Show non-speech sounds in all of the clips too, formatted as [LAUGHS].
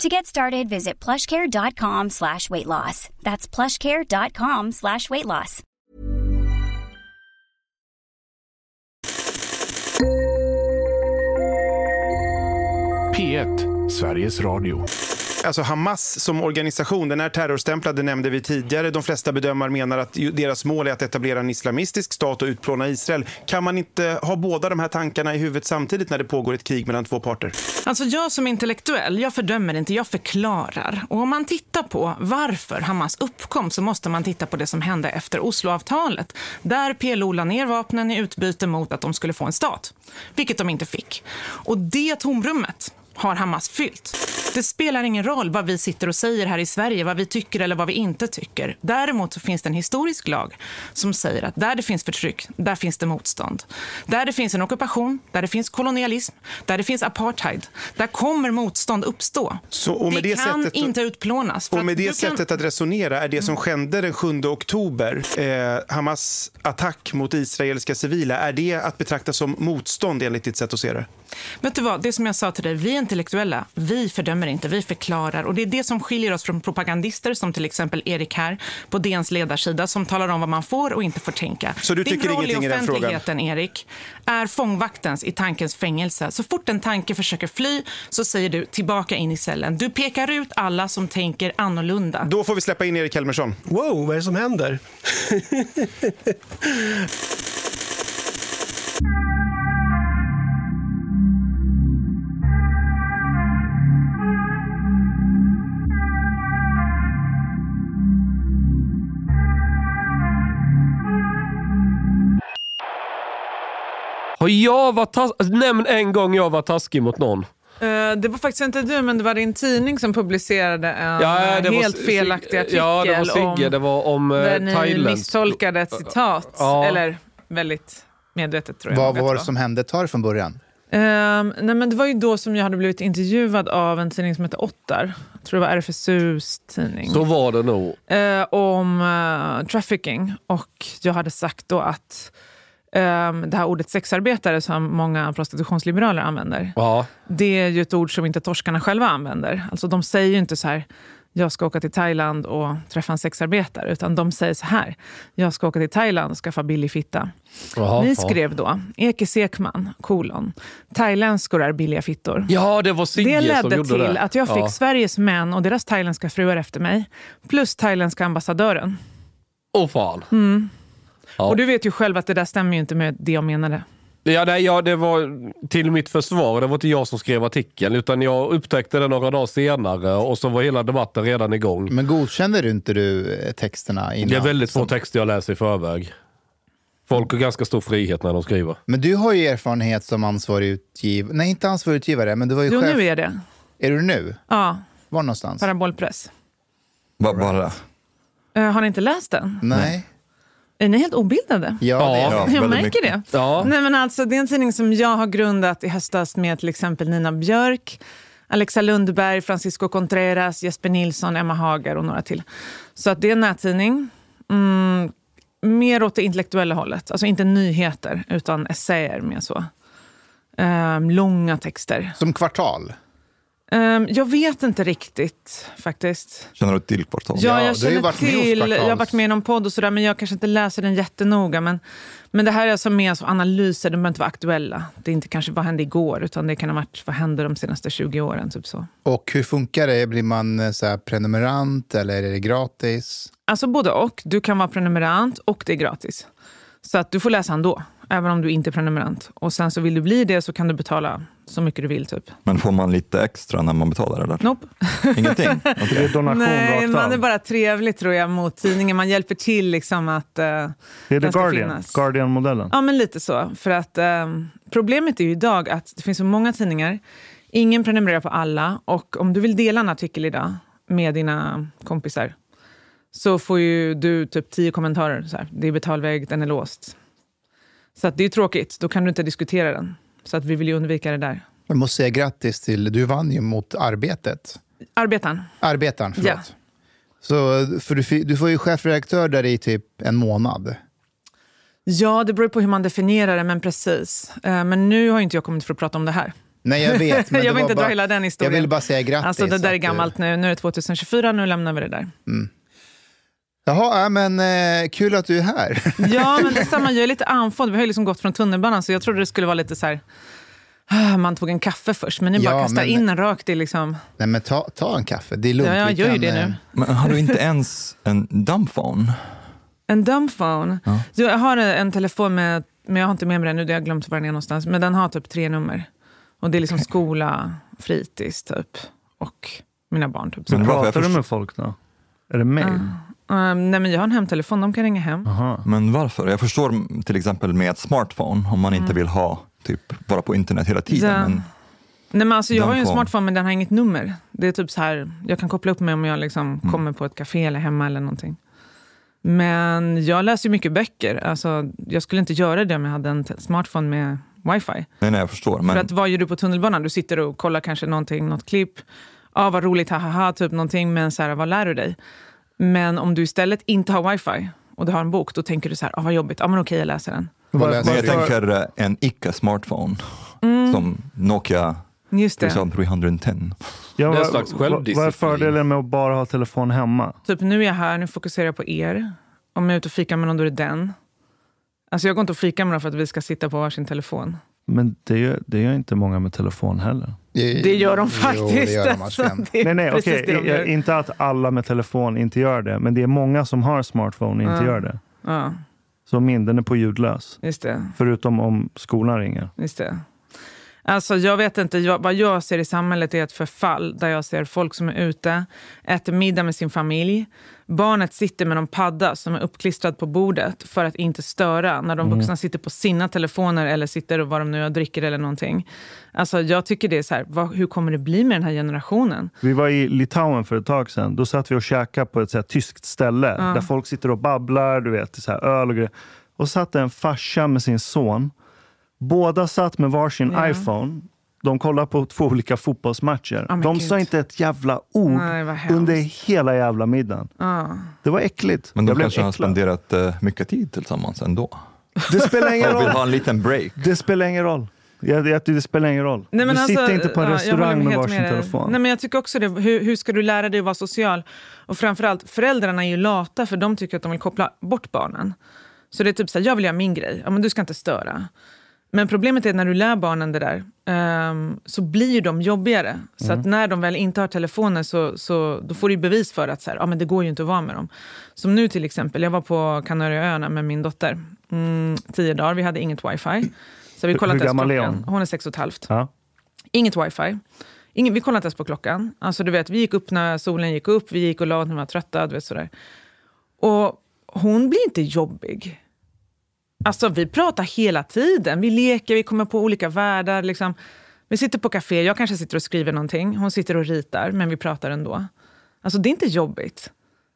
To get started, visit plushcare.com slash weight loss. That's plushcare.com slash weight loss. P1, Sveriges Radio. Alltså Hamas som organisation, den är terrorstämplad, det nämnde vi tidigare. De flesta bedömare menar att deras mål är att etablera en islamistisk stat och utplåna Israel. Kan man inte ha båda de här tankarna i huvudet samtidigt när det pågår ett krig mellan två parter? Alltså jag som intellektuell, jag fördömer inte, jag förklarar. Och om man tittar på varför Hamas uppkom så måste man titta på det som hände efter Osloavtalet. Där PLO la ner vapnen i utbyte mot att de skulle få en stat, vilket de inte fick. Och det tomrummet har Hamas fyllt. Det spelar ingen roll vad vi sitter och säger här i Sverige, vad vi tycker eller vad vi inte tycker. Däremot så finns det en historisk lag som säger att där det finns förtryck, där finns det motstånd. Där det finns en ockupation, där det finns kolonialism, där det finns apartheid, där kommer motstånd uppstå. Så, det, det kan sättet- inte utplånas. Och med det du kan- sättet att resonera är det som skedde den 7 oktober, eh, Hamas attack mot israeliska civila, är det att betrakta som motstånd enligt ditt sätt att se det? Vet du vad, det som jag sa till dig, vi är intellektuella, vi fördömer inte, vi förklarar. Och det är det som skiljer oss från propagandister som till exempel Erik här på DNs ledarsida som talar om vad man får och inte får tänka. Så du Din tycker roll ingenting i i den frågan? offentligheten, Erik, är fångvaktens i tankens fängelse. Så fort en tanke försöker fly så säger du tillbaka in i cellen. Du pekar ut alla som tänker annorlunda. Då får vi släppa in Erik Helmersson. Wow, vad är det som händer? [LAUGHS] Har jag varit taskig? Nämn en gång jag var taskig mot någon. Eh, Det var faktiskt inte du, men det var din tidning som publicerade en Ja, det var helt Sig- felaktig artikel Ja, det var Sigge. om Det var om eh, där ni misstolkade ett citat. Eller väldigt medvetet tror jag. Vad var det som hände? Ta det från början. Ehm, nej, men det var ju då som jag hade blivit intervjuad av en tidning som heter Ottar. Jag tror det var RFSUs tidning. Så var det nog. eh, om eh, trafficking. Och jag hade sagt då att ehm, det här ordet sexarbetare som många prostitutionsliberaler använder, Ja. det är ju ett ord som inte torskarna själva använder. Alltså de säger ju inte så här, jag ska åka till Thailand och träffa en sexarbetare. Utan de säger så här, jag ska åka till Thailand och skaffa billig fitta. Jaha, Ni skrev då, Eke Sekman, kolon, thailändskor är billiga fittor. Ja, det var Sigge Det ledde till det. att jag fick Ja. Sveriges män och deras thailändska fruar efter mig. Plus thailändska ambassadören. Åh fan. Mm. Ja. Och du vet ju själv att det där stämmer ju inte med det jag menade. Ja, nej, ja, det var till mitt försvar. Det var inte jag som skrev artikeln, utan jag upptäckte det några dagar senare och så var hela debatten redan igång. Men godkände du inte du eh, texterna innan? Det är väldigt få Som- texter jag läser i förväg. Folk har ganska stor frihet när de skriver. Men du har ju erfarenhet som ansvarig utgivare. Nej, inte ansvarig utgivare, men du var ju Jo, chef. nu är det. Är du nu? Ja, Var någonstans? parabolpress. Bara, bara. Eh, har ni inte läst den? Nej. Är ni helt obildade? Ja, det är jag väldigt märker mycket. det. Ja. Nej, men alltså, det är en tidning som jag har grundat i höstas med till exempel Nina Björk, Alexa Lundberg, Francisco Contreras, Jesper Nilsson, Emma Hager och några till. Så att det är en nättidning. Mm, mer åt det intellektuella hållet. Alltså inte nyheter, utan essäer mer så. Um, långa texter. Som kvartal? Um, jag vet inte riktigt faktiskt. Känner du till Kvartal? Ja, jag känner varit till. Jag har varit med i någon podd och sådär, men jag kanske inte läser den jättenoga. Men, men det här är alltså mer så analyser, de behöver inte vara aktuella. Det är inte kanske vad hände igår, utan det kan ha varit vad hände de senaste 20 åren. Typ så. Och hur funkar det? Blir man eh, så prenumerant eller är det gratis? Alltså både och. Du kan vara prenumerant och det är gratis. Så att du får läsa ändå även om du inte är prenumerant. Och sen så vill du bli det så kan du betala så mycket du vill. Typ. Men får man lite extra när man betalar? Eller? Nope. Ingenting? Okay. [LAUGHS] Det är donation Nej, rakt man är bara trevlig tror jag mot tidningen. Man hjälper till liksom att uh, Det är The Guardian, Guardian-modellen? Ja, men lite så. För att uh, Problemet är ju idag att det finns så många tidningar. Ingen prenumererar på alla. Och om du vill dela en artikel idag med dina kompisar så får ju du typ tio kommentarer. Så här, det är betalväg, den är låst. Så att det är tråkigt, då kan du inte diskutera den. Så att vi vill ju undvika det där. Jag måste säga grattis till, du vann ju mot Arbetet. Arbetaren. Arbetaren, förlåt. Ja. Så, för du, du får ju chefredaktör där i typ en månad. Ja, det beror på hur man definierar det, men precis. Eh, men nu har inte jag kommit för att prata om det här. Nej, jag vet. [LAUGHS] jag vill inte bara, dra hela den historien. Jag vill bara säga grattis. Alltså, det där är gammalt nu. Nu är det 2024, nu lämnar vi det där. Mm. Jaha, men eh, kul att du är här. [LAUGHS] ja, men detsamma. Jag är lite [LAUGHS] andfådd. Vi har ju liksom gått från tunnelbanan, så jag trodde det skulle vara lite så här... Ah, man tog en kaffe först, men nu ja, bara kastar men, in en rakt i liksom... Nej, men ta, ta en kaffe. Det är lugnt. Ja, jag gör ju det nu. Eh, men har du inte ens en dumbphone? En dumbphone? Ja. Jag har en telefon med, men jag har inte med mig den nu, det har jag glömt var den är någonstans. Men den har typ tre nummer. Och det är liksom skola, fritids typ. Och mina barn. Typ. Men pratar du med folk då? Är det mail? Uh. Um, nej, men jag har en hemtelefon, de kan ringa hem. Aha. Men varför? Jag förstår till exempel med ett smartphone, om man inte mm. vill ha typ vara på internet hela tiden. Ja. Men nej, men alltså, jag har ju en smartphone men den har inget nummer. Det är typ så här, jag kan koppla upp mig om jag liksom mm. kommer på ett café eller hemma eller någonting. Men jag läser mycket böcker. Alltså, jag skulle inte göra det om jag hade en smartphone med wifi. Nej, nej, jag förstår. Men... För att vad gör du på tunnelbanan? Du sitter och kollar kanske någonting, något klipp. ah, vad roligt, haha, typ någonting. Men så här, vad lär du dig? Men om du istället inte har wifi och du har en bok, då tänker du så här, ah, vad jobbigt, ah, men okej jag läser den. Var, jag tänker eh, en icke-smartphone, mm. som Nokia Just det. 310. Ja, det är en slags självdisciplin. Vad är fördelen med att bara ha telefon hemma? Typ nu är jag här, nu fokuserar jag på er. Om jag är ute och fikar med någon, då är det den. Alltså jag går inte och fikar med någon för att vi ska sitta på varsin telefon. Men det gör, det gör inte många med telefon heller. Det gör de faktiskt. Jo, gör de alltså, nej, nej, okay. Inte att alla med telefon inte gör det, men det är många som har smartphone och inte ja. gör det. Ja. Så min, den är på ljudlös. Just det. Förutom om skolan ringer. Just det. Alltså, jag vet inte, jag, vad jag ser i samhället är ett förfall där jag ser folk som är ute, äter middag med sin familj. Barnet sitter med någon padda som är uppklistrad på bordet för att inte störa när de mm. vuxna sitter på sina telefoner eller sitter och vad de nu gör, dricker eller någonting. Alltså, jag tycker det är så här, vad, hur kommer det bli med den här generationen? Vi var i Litauen för ett tag sedan. Då satt vi och käkade på ett så här, tyskt ställe ja. där folk sitter och babblar, du vet, så här, öl och grejer. Och satt en farsa med sin son Båda satt med varsin ja. iPhone. De kollade på två olika fotbollsmatcher. Oh, de Gud. sa inte ett jävla ord Nej, under hela jävla middagen. Oh. Det var äckligt. Men de kanske har spenderat uh, mycket tid tillsammans ändå. Det spelar ingen [LAUGHS] roll. vill ha en liten break. Det spelar ingen roll. Jag, det spelar ingen roll. Nej, du alltså, sitter inte på en restaurang med varsin med telefon. Nej, men jag tycker också det. Hur, hur, ska du lära dig att vara social? Och framförallt, föräldrarna är ju lata för de tycker att de vill koppla bort barnen. Så det är typ så här, jag vill göra min grej. Ja, men du ska inte störa. Men problemet är när du lär barnen det där um, så blir de jobbigare. Så mm. att när de väl inte har telefoner så, så då får du bevis för att så här, ah, men det går ju inte att vara med dem. Som nu till exempel, jag var på Kanarieöarna med min dotter. Mm, tio dagar, vi hade inget wifi. Så vi kollade Hur gammal är hon? Hon är sex och ett halvt. Ja. Inget wifi. Ingen, vi kollade inte ens på klockan. Alltså, du vet, vi gick upp när solen gick upp, vi gick och la när vi var trötta. Du vet, sådär. Och hon blir inte jobbig. Alltså vi pratar hela tiden. Vi leker, vi kommer på olika världar. Liksom. Vi sitter på café, jag kanske sitter och skriver någonting. Hon sitter och ritar, men vi pratar ändå. Alltså det är inte jobbigt.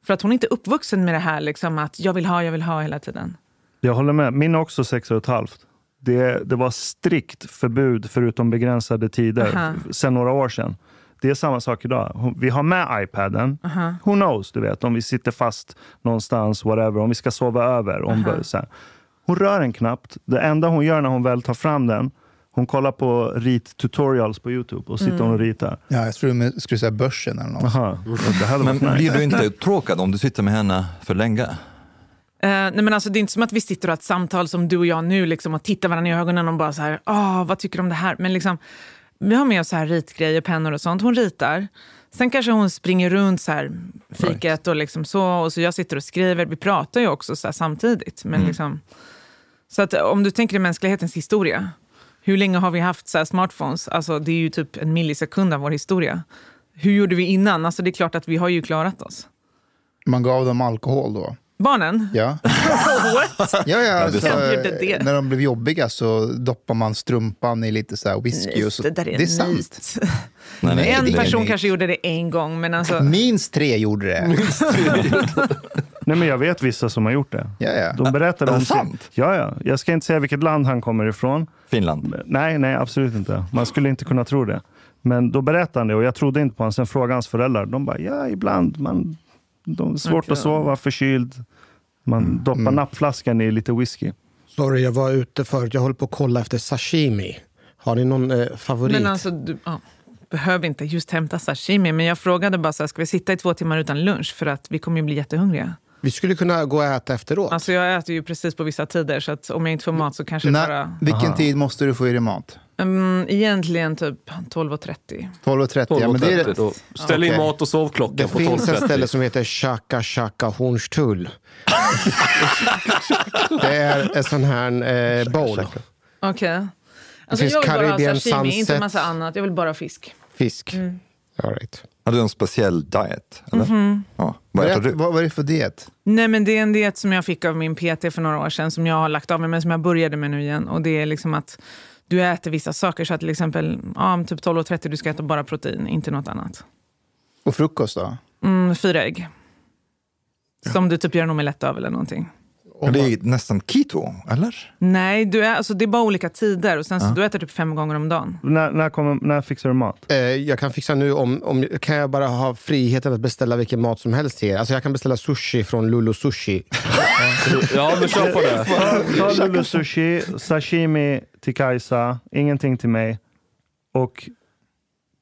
För att hon är inte uppvuxen med det här liksom, att jag vill ha, jag vill ha hela tiden. Jag håller med. Min är också sex och ett halvt. Det, det var strikt förbud, förutom begränsade tider, Aha. sen några år sedan. Det är samma sak idag. Vi har med iPaden. Who knows, du vet. Om vi sitter fast någonstans, whatever. Om vi ska sova över. Om så här. Hon rör den knappt. Det enda hon gör när hon väl tar fram den, hon kollar på rit-tutorials på Youtube och sitter hon och ritar. Ja, jag tror du skulle säga börsen eller något. Aha, det hade Men nice. blir du inte uttråkad om du sitter med henne för länge? Eh, nej men alltså, det är inte som att vi sitter och har ett samtal som du och jag nu liksom, och tittar varandra i ögonen och bara så här, Åh, vad tycker du om det här? Men liksom, vi har med oss så här ritgrejer, pennor och sånt. Hon ritar. Sen kanske hon springer runt så här, fiket och liksom så. Och så jag sitter och skriver. Vi pratar ju också så här, samtidigt. Men liksom, så att eh, om du tänker i mänsklighetens historia. Hur länge har vi haft så här, smartphones? Alltså, det är ju typ en millisekund av vår historia. Hur gjorde vi innan? Alltså, det är klart att vi har ju klarat oss. Man gav dem alkohol då. Barnen? [LAUGHS] Ja. ja, ja alltså, när de blev jobbiga så doppar man strumpan i lite så här whisky. Och så. det där är, det är sant. Nej, nej, En person kanske gjorde det en gång, men alltså... Minst tre gjorde det. [LAUGHS] Nej, men jag vet vissa som har gjort det. Ja, ja. De berättade om sant? Ja, ja. Jag ska inte säga vilket land han kommer ifrån. Finland. Nej, nej, absolut inte. Man skulle inte kunna tro det. Men då berättade han det och jag trodde inte på honom. Sen frågade hans föräldrar. De bara, ja, ibland. Man, de svårt Okej. att sova, förkyld. Man doppar nappflaskan i lite whisky. Sorry, jag var ute förut. Jag håller på att kolla efter sashimi. Har ni någon eh, favorit? Men alltså, du ja, behöver inte just hämta sashimi. Men jag frågade bara, så här, ska vi sitta i två timmar utan lunch? För att vi kommer ju bli jättehungriga. Vi skulle kunna gå och äta efteråt. Alltså jag äter ju precis på vissa tider, så att om jag inte får mat så kanske När, bara... vilken tid måste du få i dig mat? Mm, egentligen typ 12.30. 12.30. Ja, men det är, 12.30 då. Ställ in mat och sovklocka det på finns ett ställe 12.30. som heter Chaka Chaka Hornstull. det är en sån här eh, bowl. Okej. Alltså, finns jag vill bara ha Caribbean sashimi, inte Sunset. en massa annat. Jag vill bara ha fisk. Fisk. Mm. All right. Har du en speciell diet? Eller? Mhm. Ja. Vad äter vad, du? vad är det för diet? Nej, men det är en diet som jag fick av min PT för några år sedan, som jag har lagt av med, men som jag började med nu igen. Och det är liksom att du äter vissa saker, så att till exempel ja, typ 12.30 du ska äta bara protein, inte något annat. Och frukost då? Mm, fyra ägg. Som du typ gör en omelett av eller någonting. Men Det är nästan keto, eller? Nej, du är, alltså, det är bara olika tider. Och sen så du äter typ fem gånger om dagen. När, när, kommer, när fixar du mat? Eh, jag kan fixa nu om, om... Kan jag bara ha friheten att beställa vilken mat som helst till er? Alltså jag kan beställa sushi från Lulu Sushi. [LAUGHS] Ja, men kör på det. Ta, ta Lulu sushi, sashimi till Kajsa, ingenting till mig. Och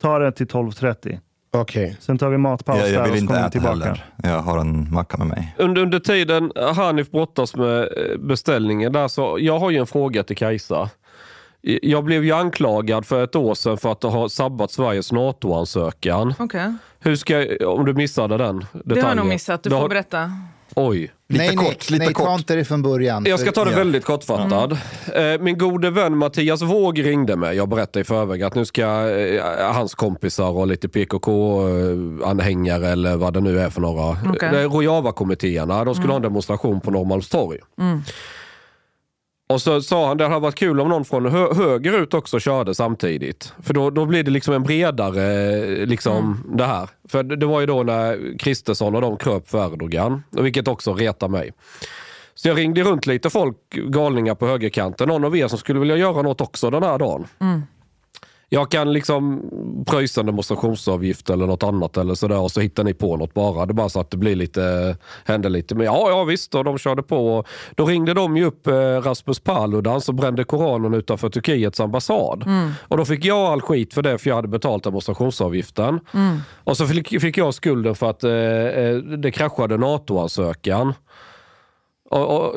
ta det till 12.30. Okej. Sen tar vi matpaus Jag, jag där vill och så kommer vi tillbaka. heller. Jag har en macka med mig. Under, under tiden Hanif brottas med eh, beställningen där så jag har ju en fråga till Kajsa. Jag blev ju anklagad för ett år sedan för att ha sabbat Sveriges NATO-ansökan. Okej. Hur ska jag, om du missade den detaljen? Det har jag nog missat. Du får berätta. Oj. Lite nej, kort, nej, lite nej, ta kort. inte det från början. Jag ska ta det Ja. väldigt kortfattad. Eh, Min gode vän Mattias Våg ringde mig. Jag berättade i förväg att nu ska eh, hans kompisar och lite PKK-anhängare eller vad det nu är för några. Okay. Rojava-kommittéerna, de skulle ha en demonstration på Norrmalmstorg. Och så sa han det hade varit kul om någon från hö höger ut också körde samtidigt. För då, då blir det liksom en bredare liksom det här. För det det var ju då när Kristersson och de kröp för Erdogan. Vilket också retar mig. Så jag ringde runt lite folk, galningar på högerkanten. Någon av er som skulle vilja göra något också den här dagen. Jag kan liksom pröjsa en demonstrationsavgift eller något annat eller sådär och så hittar ni på något bara. Det är bara så att det blir lite, händer lite. Men ja, ja visst, och de körde på. Då ringde de ju upp eh, Rasmus Paludan som brände Koranen utanför Turkiets ambassad. Och då fick jag all skit för det för jag hade betalt demonstrationsavgiften. Och så fick, fick jag skulden för att eh, eh, det kraschade NATO-ansökan. Och, och,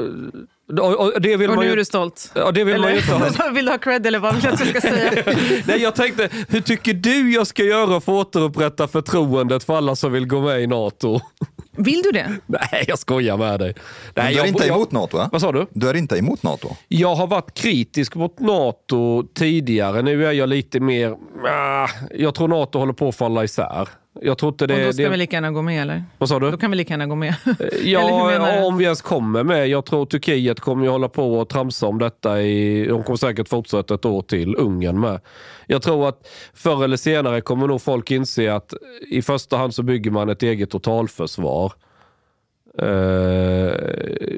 och, och det vill Och man nu ju... är du stolt. Ja, det vill man ju inte ha. Eller? [LAUGHS] vill du ha cred eller vad vill du att jag ska säga? [LAUGHS] Nej, jag tänkte, hur tycker du jag ska göra för att återupprätta förtroendet för alla som vill gå med i NATO? [LAUGHS] Vill du det? Nej, jag skojar med dig. Nej, Men du är jag, inte jag, emot NATO? Va? Vad sa du? Du är inte emot NATO? Jag har varit kritisk mot NATO tidigare. Nu är jag lite mer... Ah, jag tror NATO håller på att falla isär. Jag tror inte det... Och då ska det vi lika gärna gå med eller? vad sa du? Då kan vi lika gärna gå med. [LAUGHS] Hur Ja, om vi ens kommer med. Jag tror Turkiet kommer ju hålla på och tramsa om detta. I, de kommer säkert fortsätta ett år till. Ungern med. Jag tror att förr eller senare kommer nog folk inse att i första hand så bygger man ett eget totalförsvar. Eh,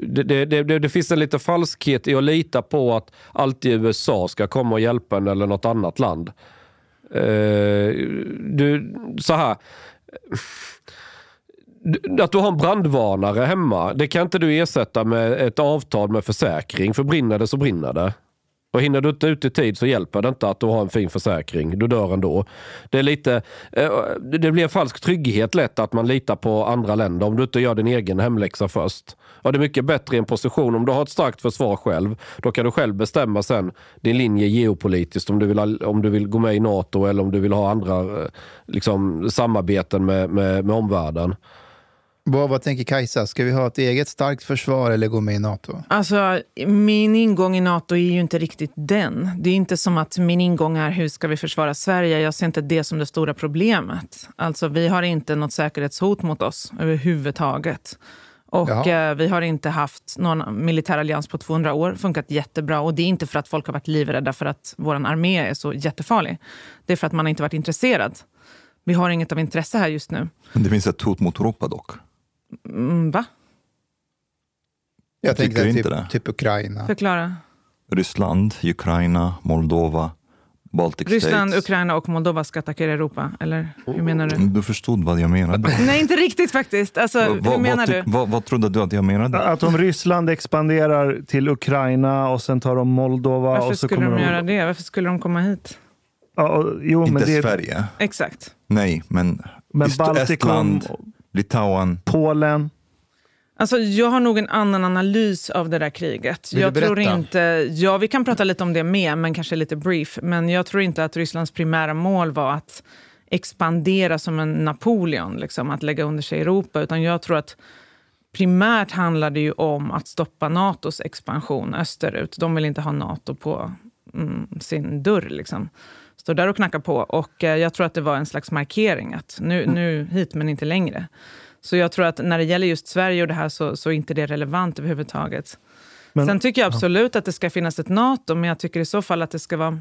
det, det, det, det, finns en lite falskhet i att lita på att alltid USA ska komma och hjälpa en eller något annat land. Eh, du, så här. Att du har en brandvarnare hemma, det kan inte du ersätta med ett avtal med försäkring. För brinner det så brinner det. Och hinner du inte ut i tid så hjälper det inte att du har en fin försäkring. Du dör ändå. Det, är lite, eh, det blir en falsk trygghet lätt att man litar på andra länder om du inte gör din egen hemläxa först. Ja, det är mycket bättre i en position om du har ett starkt försvar själv. Då kan du själv bestämma sen din linje geopolitiskt. Om du vill, ha- om du vill gå med i NATO eller om du vill ha andra eh, liksom, samarbeten med, med, med omvärlden. Vad, vad tänker Kajsa? Ska vi ha ett eget starkt försvar eller gå med i NATO? Alltså, min ingång i NATO är ju inte riktigt den. Det är inte som att min ingång är hur ska vi försvara Sverige. Jag ser inte det som det stora problemet. Alltså, vi har inte något säkerhetshot mot oss överhuvudtaget. Och eh, vi har inte haft någon militär allians på 200 år. Funkat jättebra. Och det är inte för att folk har varit livrädda för att vår armé är så jättefarlig. Det är för att man inte varit intresserad. Vi har inget av intresse här just nu. Men det finns ett hot mot Europa dock. Mm, va? Jag Tycker tänkte inte typ, typ Ukraina. Förklara. Ryssland, Ukraina, Moldova, Baltic Ryssland, States. Ukraina och Moldova ska attackera Europa? Eller hur menar du? Du förstod vad jag menade. [LAUGHS] Nej, inte riktigt faktiskt. Alltså, hur vad, menar vad, du? vad, vad trodde du att jag menade? Att om Ryssland expanderar till Ukraina och sen tar de Moldova Varför och så skulle kommer de göra det? Varför skulle de komma hit? Ja, och- jo, men Inte det, Sverige. Exakt. Nej, men, Men Baltikum, Estland, Litauen. Polen. Alltså, jag har nog en annan analys av det där kriget. Vill jag tror inte, ja, vi kan prata lite om det med, men kanske lite brief. Men jag tror inte att Rysslands primära mål var att expandera som en Napoleon, liksom, att lägga under sig Europa. Utan jag tror att primärt handlar det ju om att stoppa Natos expansion österut. De vill inte ha Nato på mm, sin dörr. Liksom. Står där och knackar på. Och eh, jag tror att det var en slags markering att nu, nu hit men inte längre. Så jag tror att när det gäller just Sverige och det här så, så är inte det relevant överhuvudtaget. Men- Sen tycker jag absolut att det ska finnas ett NATO, men jag tycker i så fall att det ska vara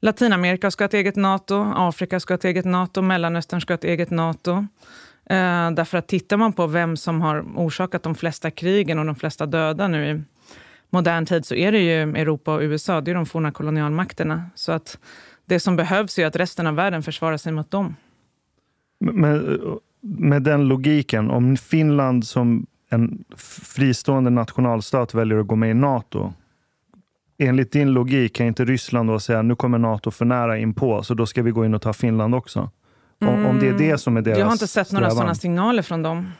Latinamerika ska ha ett eget NATO, Afrika ska ha ett eget NATO, Mellanöstern ska ha ett eget NATO. Eh, därför att tittar man på vem som har orsakat de flesta krigen och de flesta döda nu i modern tid så är det ju Europa och USA, det är de forna kolonialmakterna. Så att det som behövs är att resten av världen försvarar sig mot dem. Med, med den logiken, om Finland som en fristående nationalstat väljer att gå med i NATO. Enligt din logik kan inte Ryssland då säga nu kommer NATO för nära in på så då ska vi gå in och ta Finland också. Om, om det är det som är deras Jag har inte sett några sådana signaler från dem.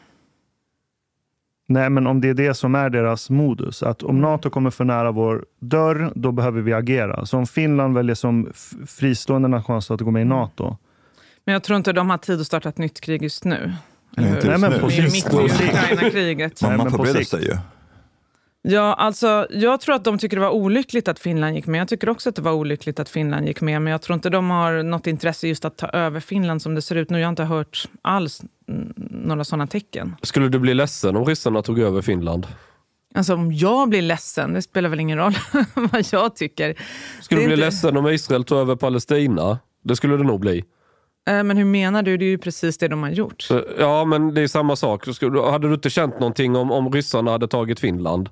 Nej, men om det är det som är deras modus, att om NATO kommer för nära vår dörr, då behöver vi agera. Så om Finland väljer som fristående nationalstat att gå med i NATO, Men jag tror inte de har tid att starta ett nytt krig just nu. Nej, inte Nej, just men nu. på sikt. Ukraina-kriget. Man, man förbereder sig ju. Ja, alltså, jag tror att de tycker det var olyckligt att Finland gick med. Jag tycker också att det var olyckligt att Finland gick med. Men jag tror inte de har något intresse just att ta över Finland som det ser ut nu. Jag har inte hört alls några sådana tecken. Skulle du bli ledsen om ryssarna tog över Finland? Alltså om jag blir ledsen, det spelar väl ingen roll [LAUGHS] vad jag tycker. Skulle du bli inte- ledsen om Israel tog över Palestina? Det skulle det nog bli. Eh, Men hur menar du? Det är ju precis det de har gjort. Ja, men det är samma sak. Hade du inte känt någonting om, om ryssarna hade tagit Finland?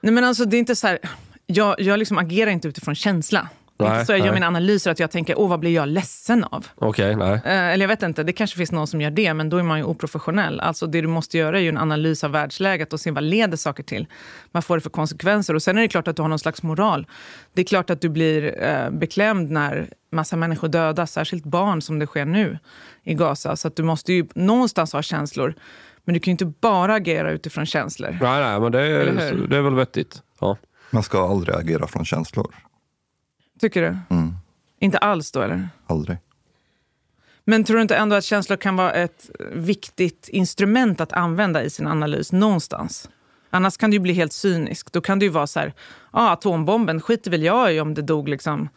Nej, men alltså, det är inte så här, jag jag liksom agerar inte utifrån känsla. Det är Nej, inte så jag gör nej. mina analyser att jag tänker, åh vad blir jag ledsen av? Okej, nej. Eh, Eller jag vet inte, det kanske finns någon som gör det, men då är man ju oprofessionell. Alltså det du måste göra är ju en analys av världsläget och se vad leder saker till. Vad får det för konsekvenser? Och sen är det klart att du har någon slags moral. Det är klart att du blir eh, beklämd när massa människor dödas, särskilt barn som det sker nu i Gaza. Så att du måste ju någonstans ha känslor. Men du kan ju inte bara agera utifrån känslor. Nej, nej, men det är, det är väl vettigt. Ja. Man ska aldrig agera från känslor. Tycker du? Mm, Inte alls då eller? aldrig. Men tror du inte ändå att känslor kan vara ett viktigt instrument att använda i sin analys någonstans? Annars kan det ju bli helt cynisk. Då kan det ju vara så här, ah, atombomben skiter väl jag i om det dog liksom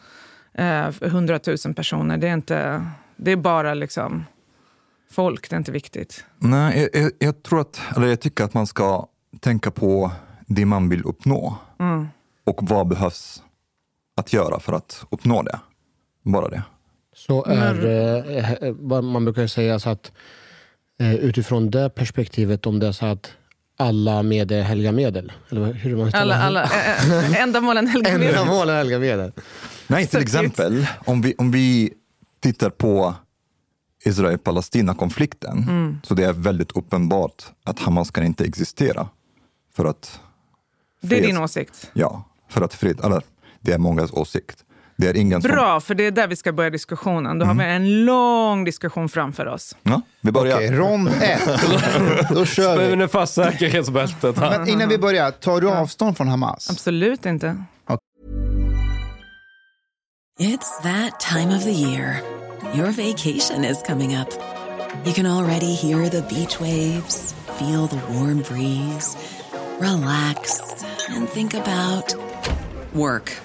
eh, 100 000 personer. Det är, inte, det är bara liksom folk, det är inte viktigt. Nej, jag, jag, jag tror att, eller jag tycker att man ska tänka på det man vill uppnå. Mm. Och vad behövs att göra för att uppnå det. Bara det. Så är, eh, eh, man brukar säga så att eh, utifrån det perspektivet, om det är så att alla medel helga medel. Eller hur man Alla, alla, eh, eh, ändamålen helgar [LAUGHS] medlen. Ändamål är helga medel. Nej, till Så exempel om vi, om vi tittar på Israel-Palestina-konflikten Mm. så det är väldigt uppenbart att Hamas kan inte existera. För att Det är din åsikt. Ja, för att fred, eller det är mångas åsikt. Det är ingen som... Bra, för det är där vi ska börja diskussionen. Då har vi en lång diskussion framför oss. Ja, vi börjar. Okej, rond ett. Då [LAUGHS] kör vi. Spänner fast säkerhetsbältet här. Men innan vi börjar, tar du avstånd från Hamas? Absolut inte. It's that time of the year. Your vacation is coming up. You can already hear the beach waves, feel the warm breeze, relax, and think about work.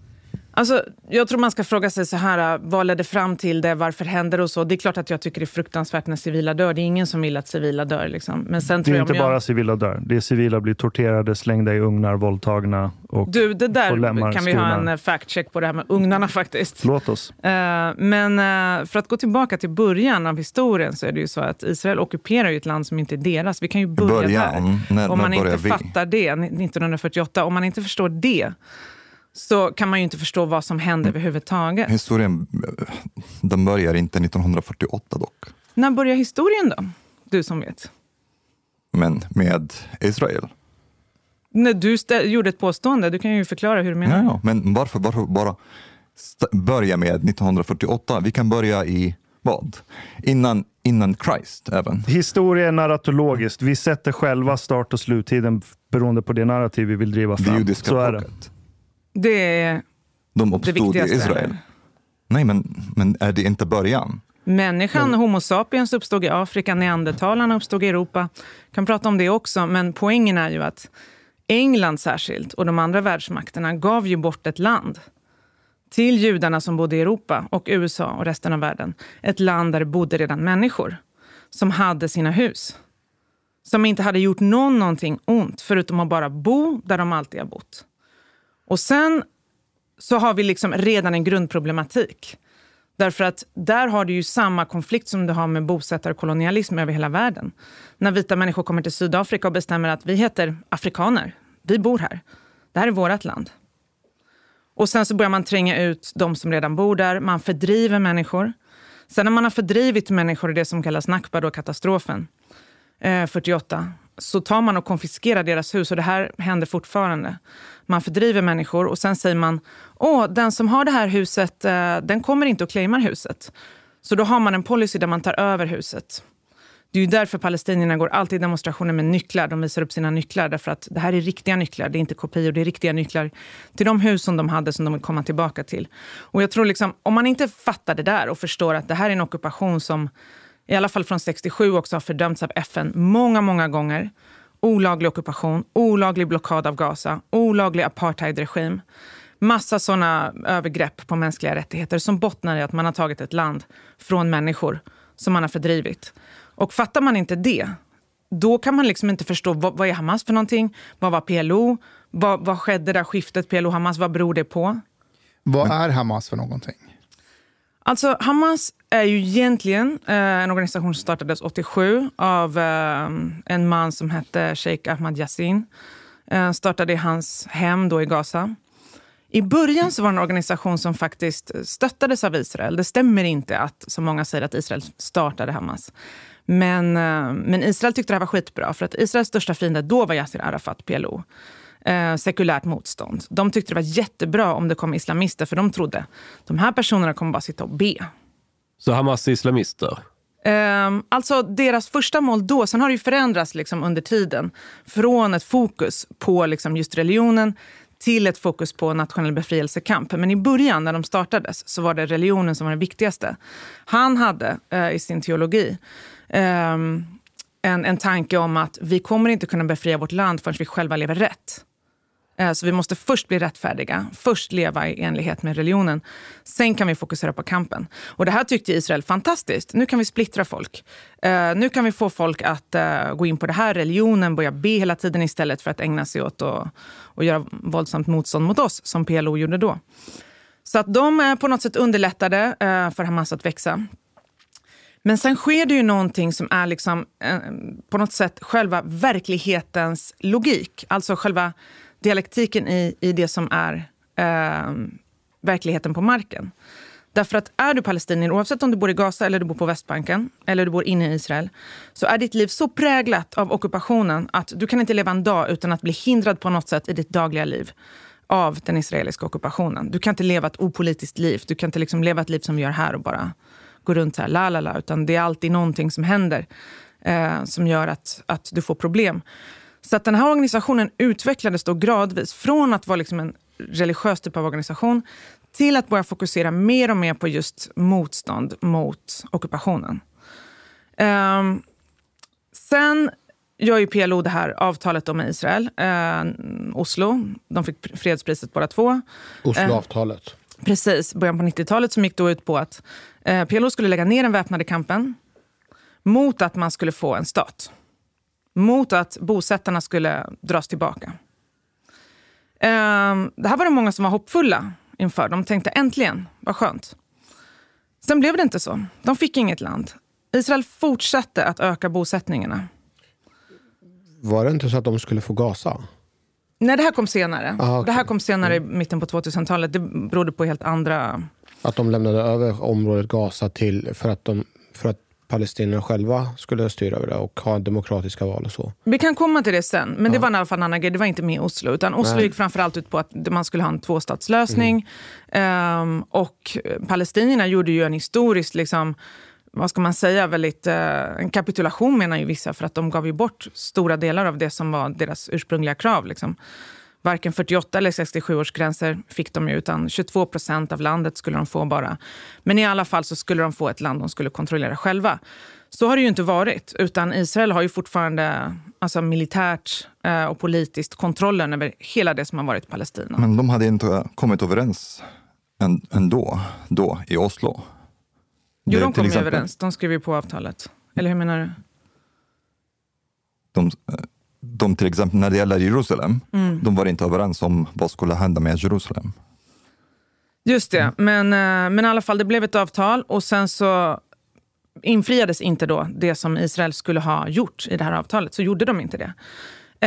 Alltså, jag tror man ska fråga sig så här, vad ledde fram till det, varför hände det och så. Det är klart att jag tycker det är fruktansvärt när civila dör. Det är ingen som vill att civila dör. Liksom. Men sen Det tror är jag, inte jag... bara civila dör. Det är civila blir torterade, slängda i ugnar, våldtagna och Du, det där kan vi ha en skurna. eh, fact-check på det här med ugnarna [LAUGHS] faktiskt. Låt oss. Eh, Men för att gå tillbaka till början av historien så är det ju så att Israel ockuperar ju ett land som inte är deras. Vi kan ju börja Början, där. när- om man inte vi? fattar det, 1948, om man inte förstår det så kan man ju inte förstå vad som hände Mm. överhuvudtaget. Historien den börjar inte 1948 dock, När börjar historien då? Du som vet. men med Israel. När du gjorde ett påstående, du kan ju förklara hur du menar. Ja, ja. Men varför, varför bara börja med 1948? Vi kan börja i vad? Innan, innan Christ även. Historia är narratologiskt. Vi sätter själva start och sluttiden beroende på det narrativ vi vill driva Det fram. judiska Så är det. folket. Det är De det uppstod i viktigaste. Israel. Nej, men, men är det inte början? Människan, Homo sapiens, uppstod i Afrika, neandertalarna uppstod i Europa. kan prata om det också, men poängen är ju att England särskilt och de andra världsmakterna gav ju bort ett land till judarna som bodde i Europa och USA och resten av världen. Ett land där det bodde redan människor som hade sina hus. Som inte hade gjort någon någonting ont förutom att bara bo där de alltid har bott. Och sen så har vi liksom redan en grundproblematik. Därför att där har du ju samma konflikt som du har med bosättarkolonialism över hela världen. När vita människor kommer till Sydafrika och bestämmer att vi heter afrikaner, vi bor här. Det här är vårt land. Och sen så börjar man tränga ut de som redan bor där, man fördriver människor. Sen när man har fördrivit människor i det som kallas nakba, då katastrofen, eh, 48, så tar man och konfiskerar deras hus och det här händer fortfarande. Man fördriver människor och sen säger man, åh, den som har det här huset, eh, den kommer inte och claimar huset. Så då har man en policy där man tar över huset. Det är ju därför palestinierna går alltid i demonstrationer med nycklar. De visar upp sina nycklar därför att det här är riktiga nycklar. Det är inte kopior, det är riktiga nycklar till de hus som de hade som de vill komma tillbaka till. Och jag tror liksom, om man inte fattar det där och förstår att det här är en ockupation som i alla fall från 67 också har fördömts av FN många, många gånger. Olaglig ockupation, olaglig blockad av Gaza, olaglig apartheidregim. Massa såna övergrepp på mänskliga rättigheter som bottnar i att man har tagit ett land från människor som man har fördrivit. Och fattar man inte det, då kan man liksom inte förstå vad, vad är Hamas för någonting? Vad var PLO? Vad, vad skedde där skiftet PLO-Hamas? Vad beror det på? Vad är Hamas för någonting? Alltså Hamas är ju egentligen eh, en organisation som startades 87 av eh, en man som hette Sheikh Ahmad Yassin. Eh, startade i hans hem då i Gaza. I början så var det en organisation som faktiskt stöttades av Israel. Det stämmer inte att, som många säger, att Israel startade Hamas. Men, eh, men Israel tyckte det här var skitbra, för att Israels största fiende då var Yasser Arafat, PLO. Eh, sekulärt motstånd. De tyckte det var jättebra om det kom islamister, för de trodde de här personerna kommer bara sitta och be. Så Hamas är islamister? Um, alltså deras första mål då, sen har det ju förändrats liksom under tiden. Från ett fokus på liksom just religionen till ett fokus på nationell befrielsekamp. Men i början när de startades så var det religionen som var det viktigaste. Han hade uh, i sin teologi um, en, en tanke om att vi kommer inte kunna befria vårt land förrän vi själva lever rätt. Eh, så vi måste först bli rättfärdiga, först leva i enlighet med religionen. Sen kan vi fokusera på kampen. Och det här tyckte Israel fantastiskt. Nu kan vi splittra folk. Eh, nu kan vi få folk att eh, gå in på det här, religionen, börja be hela tiden istället för att ägna sig åt att och göra våldsamt motstånd mot oss, som PLO gjorde då. Så att de på något sätt underlättade för Hamas att växa. Men sen sker det ju någonting som är liksom, eh, på något sätt själva verklighetens logik. Alltså själva dialektiken i, i det som är eh, verkligheten på marken. Därför att är du palestinier, oavsett om du bor i Gaza eller du bor på Västbanken eller du bor inne i Israel, så är ditt liv så präglat av ockupationen att du kan inte leva en dag utan att bli hindrad på något sätt i ditt dagliga liv av den israeliska ockupationen. Du kan inte leva ett opolitiskt liv. Du kan inte liksom leva ett liv som vi gör här och bara gå runt så här, la la la, utan det är alltid någonting som händer eh, som gör att, att du får problem. Så att den här organisationen utvecklades då gradvis från att vara liksom en religiös typ av organisation till att börja fokusera mer och mer på just motstånd mot ockupationen. Ehm, sen gör ju PLO det här avtalet med Israel, eh, Oslo. De fick fredspriset båda två. Osloavtalet. Precis, början på 90-talet som gick då ut på att eh, PLO skulle lägga ner den väpnade kampen mot att man skulle få en stat. Mot att bosättarna skulle dras tillbaka. Eh, det här var det många som var hoppfulla inför. De tänkte äntligen, vad skönt. Sen blev det inte så. De fick inget land. Israel fortsatte att öka bosättningarna. Var det inte så att de skulle få Gaza? Nej, det här kom senare. Ah, okej. Det här kom senare i mitten på 2000-talet. Det berodde på helt andra... Att de lämnade över området Gaza till för att, de, för att palestinierna själva skulle styra över det och ha demokratiska val och så. Vi kan komma till det sen, men det var i alla fall en annan grej. Det var inte med Oslo. Utan Oslo Nej. gick framförallt ut på att man skulle ha en tvåstatslösning. Ehm, och palestinierna gjorde ju en historiskt, liksom, vad ska man säga, väldigt, eh, en kapitulation menar ju vissa. För att de gav ju bort stora delar av det som var deras ursprungliga krav. Liksom. Varken 48 eller 67 års gränser fick de ju, utan 22 procent av landet skulle de få bara. Men i alla fall så skulle de få ett land de skulle kontrollera själva. Så har det ju inte varit, utan Israel har ju fortfarande alltså militärt eh, och politiskt kontrollen över hela det som har varit Palestina. Men de hade inte kommit överens än- ändå, då, i Oslo. jo, de kom exempel, överens. De skrev ju på avtalet. Eller hur menar du? De, de till exempel när det gäller Jerusalem, Mm. de var inte överens om vad skulle hända med Jerusalem. Just det, men, eh, men i alla fall det blev ett avtal och sen så infriades inte då det som Israel skulle ha gjort i det här avtalet. Så gjorde de inte det.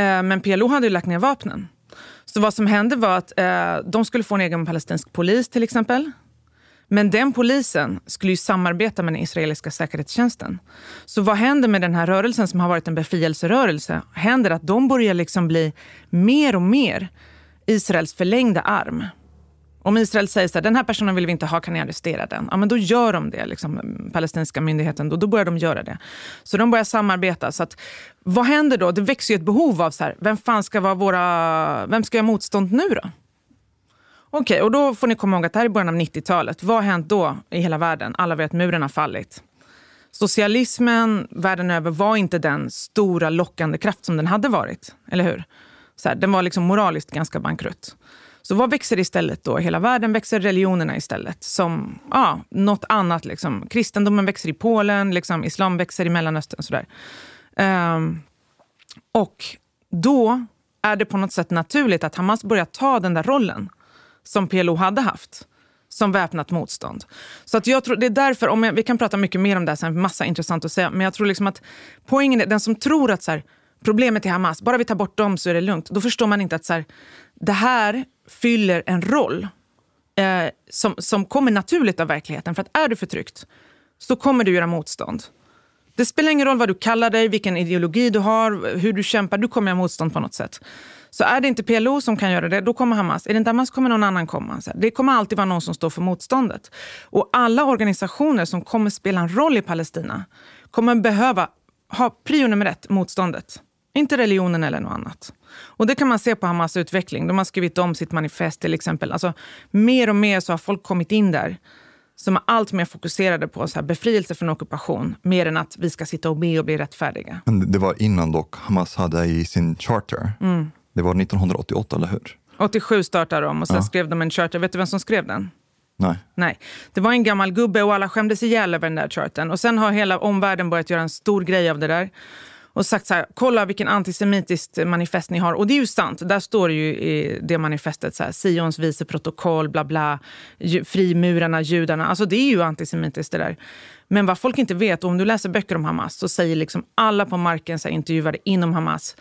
Eh, Men PLO hade ju lagt ner vapnen. Så vad som hände var att eh, de skulle få en egen palestinsk polis till exempel. Men den polisen skulle ju samarbeta med den israeliska säkerhetstjänsten. Så vad händer med den här rörelsen som har varit en befrielserörelse? Händer att de börjar liksom bli mer och mer Israels förlängda arm. Om Israel säger så här, den här personen vill vi inte ha, kan ni arrestera den? Ja, men då gör de det, liksom, palestinska myndigheten. Då, då börjar de göra det. Så de börjar samarbeta. Så att, vad händer då? Det växer ju ett behov av så här, vem fan ska vara våra... Vem ska göra motstånd nu då? Okej, och då får ni komma ihåg att det här är början av 90-talet. Vad har hänt då i hela världen? Alla vet att muren har fallit. Socialismen världen över var inte den stora lockande kraft som den hade varit. Eller hur? Så här, den var liksom moraliskt ganska bankrutt. Så vad växer istället då? I hela världen växer religionerna istället. Som ja, något annat. Liksom. Kristendomen växer i Polen, liksom, islam växer i Mellanöstern. och Sådär. Um, och då är det på något sätt naturligt att Hamas börjar ta den där rollen som PLO hade haft som väpnat motstånd. Så att jag tror, det är därför, om jag, vi kan prata mycket mer om det här sen, massa intressant att säga, men jag tror liksom att poängen är, den som tror att så här, problemet är Hamas, bara vi tar bort dem så är det lugnt, då förstår man inte att så här, det här fyller en roll eh, som, som kommer naturligt av verkligheten. För att är du förtryckt så kommer du göra motstånd. Det spelar ingen roll vad du kallar dig, vilken ideologi du har, hur du kämpar, du kommer göra motstånd på något sätt. Så är det inte PLO som kan göra det, då kommer Hamas. Är det inte Hamas kommer någon annan komma. Så Det kommer alltid vara någon som står för motståndet. Och alla organisationer som kommer spela en roll i Palestina kommer behöva ha prio nummer ett, motståndet. Inte religionen eller något annat. Och det kan man se på Hamas utveckling. De har skrivit om sitt manifest till exempel. Alltså, mer och mer så har folk kommit in där. som är allt mer fokuserade på så här, befrielse från ockupation, mer än att vi ska sitta och be och bli rättfärdiga. Men det var innan dock Hamas hade i sin charter. Mm. Det var 1988, eller hur? 87 startade de och sen Ja. skrev de en charter. Vet du vem som skrev den? Nej. Nej, det var en gammal gubbe och alla skämdes ihjäl över den där charten. Och sen har hela omvärlden börjat göra en stor grej av det där. Och sagt så här, kolla vilken antisemitiskt manifest ni har. Och det är ju sant, där står det ju i det manifestet så här, Sions vice protokoll, bla bla, frimurarna, judarna. Alltså det är ju antisemitiskt det där. Men vad folk inte vet, om du läser böcker om Hamas så säger liksom alla på marken, så här, intervjuade inom Hamas,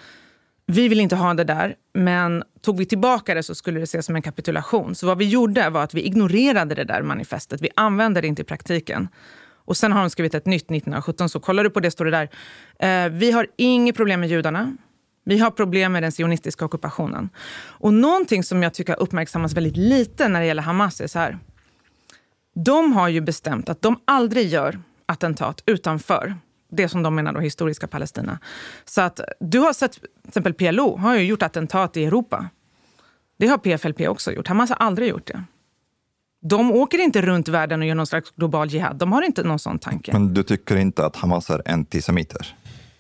vi vill inte ha det där, men tog vi tillbaka det så skulle det ses som en kapitulation. Så vad vi gjorde var att vi ignorerade det där manifestet. Vi använde det inte i praktiken. Och sen har de skrivit ett nytt 1917, så kollar du på det står det där. Eh, vi har inget problem med judarna. Vi har problem med den sionistiska ockupationen. Och någonting som jag tycker uppmärksammas väldigt lite när det gäller Hamas är så här. De har ju bestämt att de aldrig gör attentat utanför det som de menar då historiska Palestina. Så att du har sett, till exempel PLO har ju gjort attentat i Europa. Det har PFLP också gjort. Hamas har aldrig gjort det. De åker inte runt världen och gör någon slags global jihad. De har inte någon sån tanke. Men du tycker inte att Hamas är antisemiter?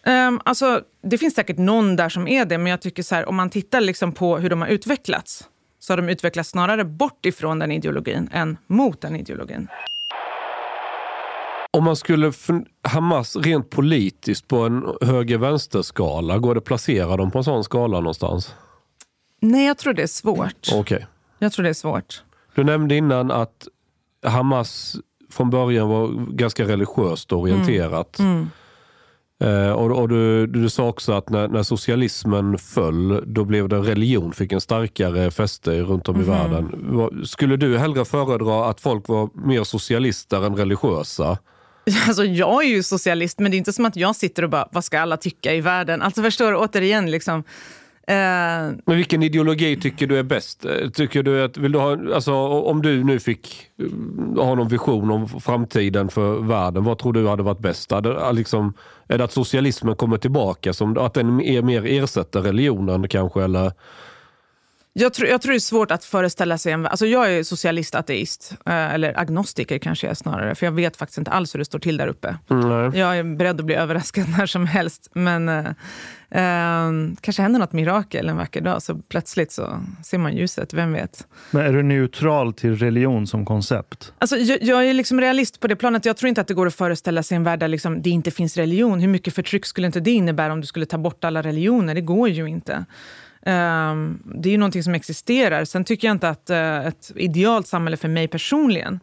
Um, alltså, det finns säkert någon där som är det, men jag tycker så här, om man tittar liksom på hur de har utvecklats så har de utvecklats snarare bort ifrån den ideologin än mot den ideologin. Om man skulle Hamas rent politiskt på en höger-vänster-skala, går det att placera dem på en sån skala någonstans? Nej, jag tror det är svårt. Okej. Jag tror det är svårt. Du nämnde innan att Hamas från början var ganska religiöst orienterat. Mm. Eh, och och du, du sa också att när, när socialismen föll, då blev det religion, fick en starkare fäste runt om i Mhm. världen. Skulle du hellre föredra att folk var mer socialister än religiösa? [LAUGHS] Alltså, jag är ju socialist, men det är inte som att jag sitter och bara, vad ska alla tycka i världen? Alltså förstår du, återigen liksom. Eh, Men vilken ideologi tycker du är bäst? Eh, tycker du att, vill du ha, alltså, om du nu fick eh, ha någon vision om framtiden för världen, vad tror du hade varit bäst? Hade, eh, liksom, är det att socialismen kommer tillbaka, som, att den är mer ersätter religionen kanske? Eller? Jag tror, jag tror det är svårt att föreställa sig en... Alltså jag är socialist, ateist. eh, Eller agnostiker kanske jag är snarare. För jag vet faktiskt inte alls hur det står till där uppe. Nej. Jag är beredd att bli överraskad [LAUGHS] när som helst. Men eh, eh, kanske händer något mirakel en vacker dag. Så plötsligt så ser man ljuset, vem vet. Men är du neutral till religion som koncept? Alltså, jag, jag är liksom realist på det planet. Jag tror inte att det går att föreställa sig en värld där liksom det inte finns religion. Hur mycket förtryck skulle inte det innebära om du skulle ta bort alla religioner? Det går ju inte. Ehm, det är ju någonting som existerar. Sen tycker jag inte att eh, ett idealt samhälle för mig personligen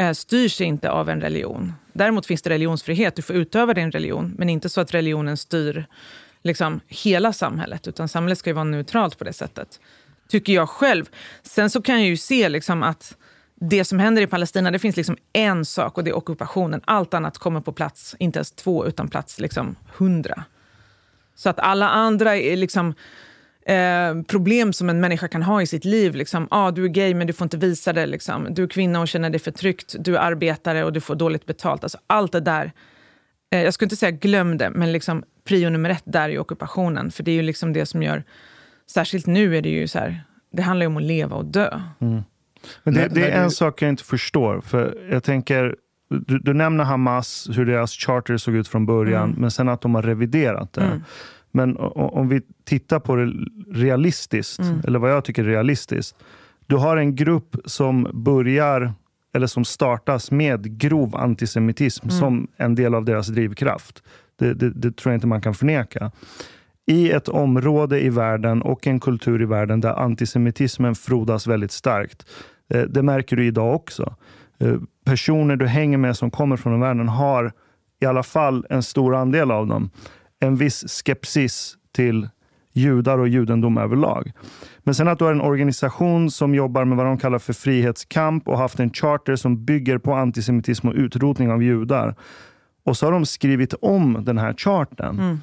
uh, styrs inte av en religion. Däremot finns det religionsfrihet. Du får utöva din religion, men inte så att religionen styr liksom, hela samhället. Utan samhället ska ju vara neutralt på det sättet. Tycker jag själv. Sen så kan jag ju se liksom att det som händer i Palestina, det finns liksom en sak och det är ockupationen. Allt annat kommer på plats, inte ens två, utan plats liksom hundra. Så att alla andra är liksom, eh, problem som en människa kan ha i sitt liv. Liksom, ah, du är gay men du får inte visa det. Liksom. Du är kvinna och känner dig förtryckt. Du är arbetare och du får dåligt betalt. Alltså, allt det där. Eh, jag skulle inte säga glöm det, men liksom, prio nummer ett där är ockupationen. För det är ju liksom det som gör... Särskilt nu är det ju så här, det handlar ju om att leva och dö. Men det, det är en sak jag inte förstår. För jag tänker, du, du nämner Hamas, hur deras charter såg ut från början, Mm. men sen att de har reviderat det. Men om vi tittar på det realistiskt, Mm. eller vad jag tycker är realistiskt. Du har en grupp som börjar, eller som startas med grov antisemitism Mm. som en del av deras drivkraft. Det, det, det tror jag inte man kan förneka. I ett område i världen och en kultur i världen där antisemitismen frodas väldigt starkt. Eh, Det märker du idag också. Eh, Personer du hänger med som kommer från den världen har, i alla fall en stor andel av dem, en viss skepsis till judar och judendom överlag. Men sen att du har en organisation som jobbar med vad de kallar för frihetskamp och haft en charter som bygger på antisemitism och utrotning av judar. Och så har de skrivit om den här charten. Mm.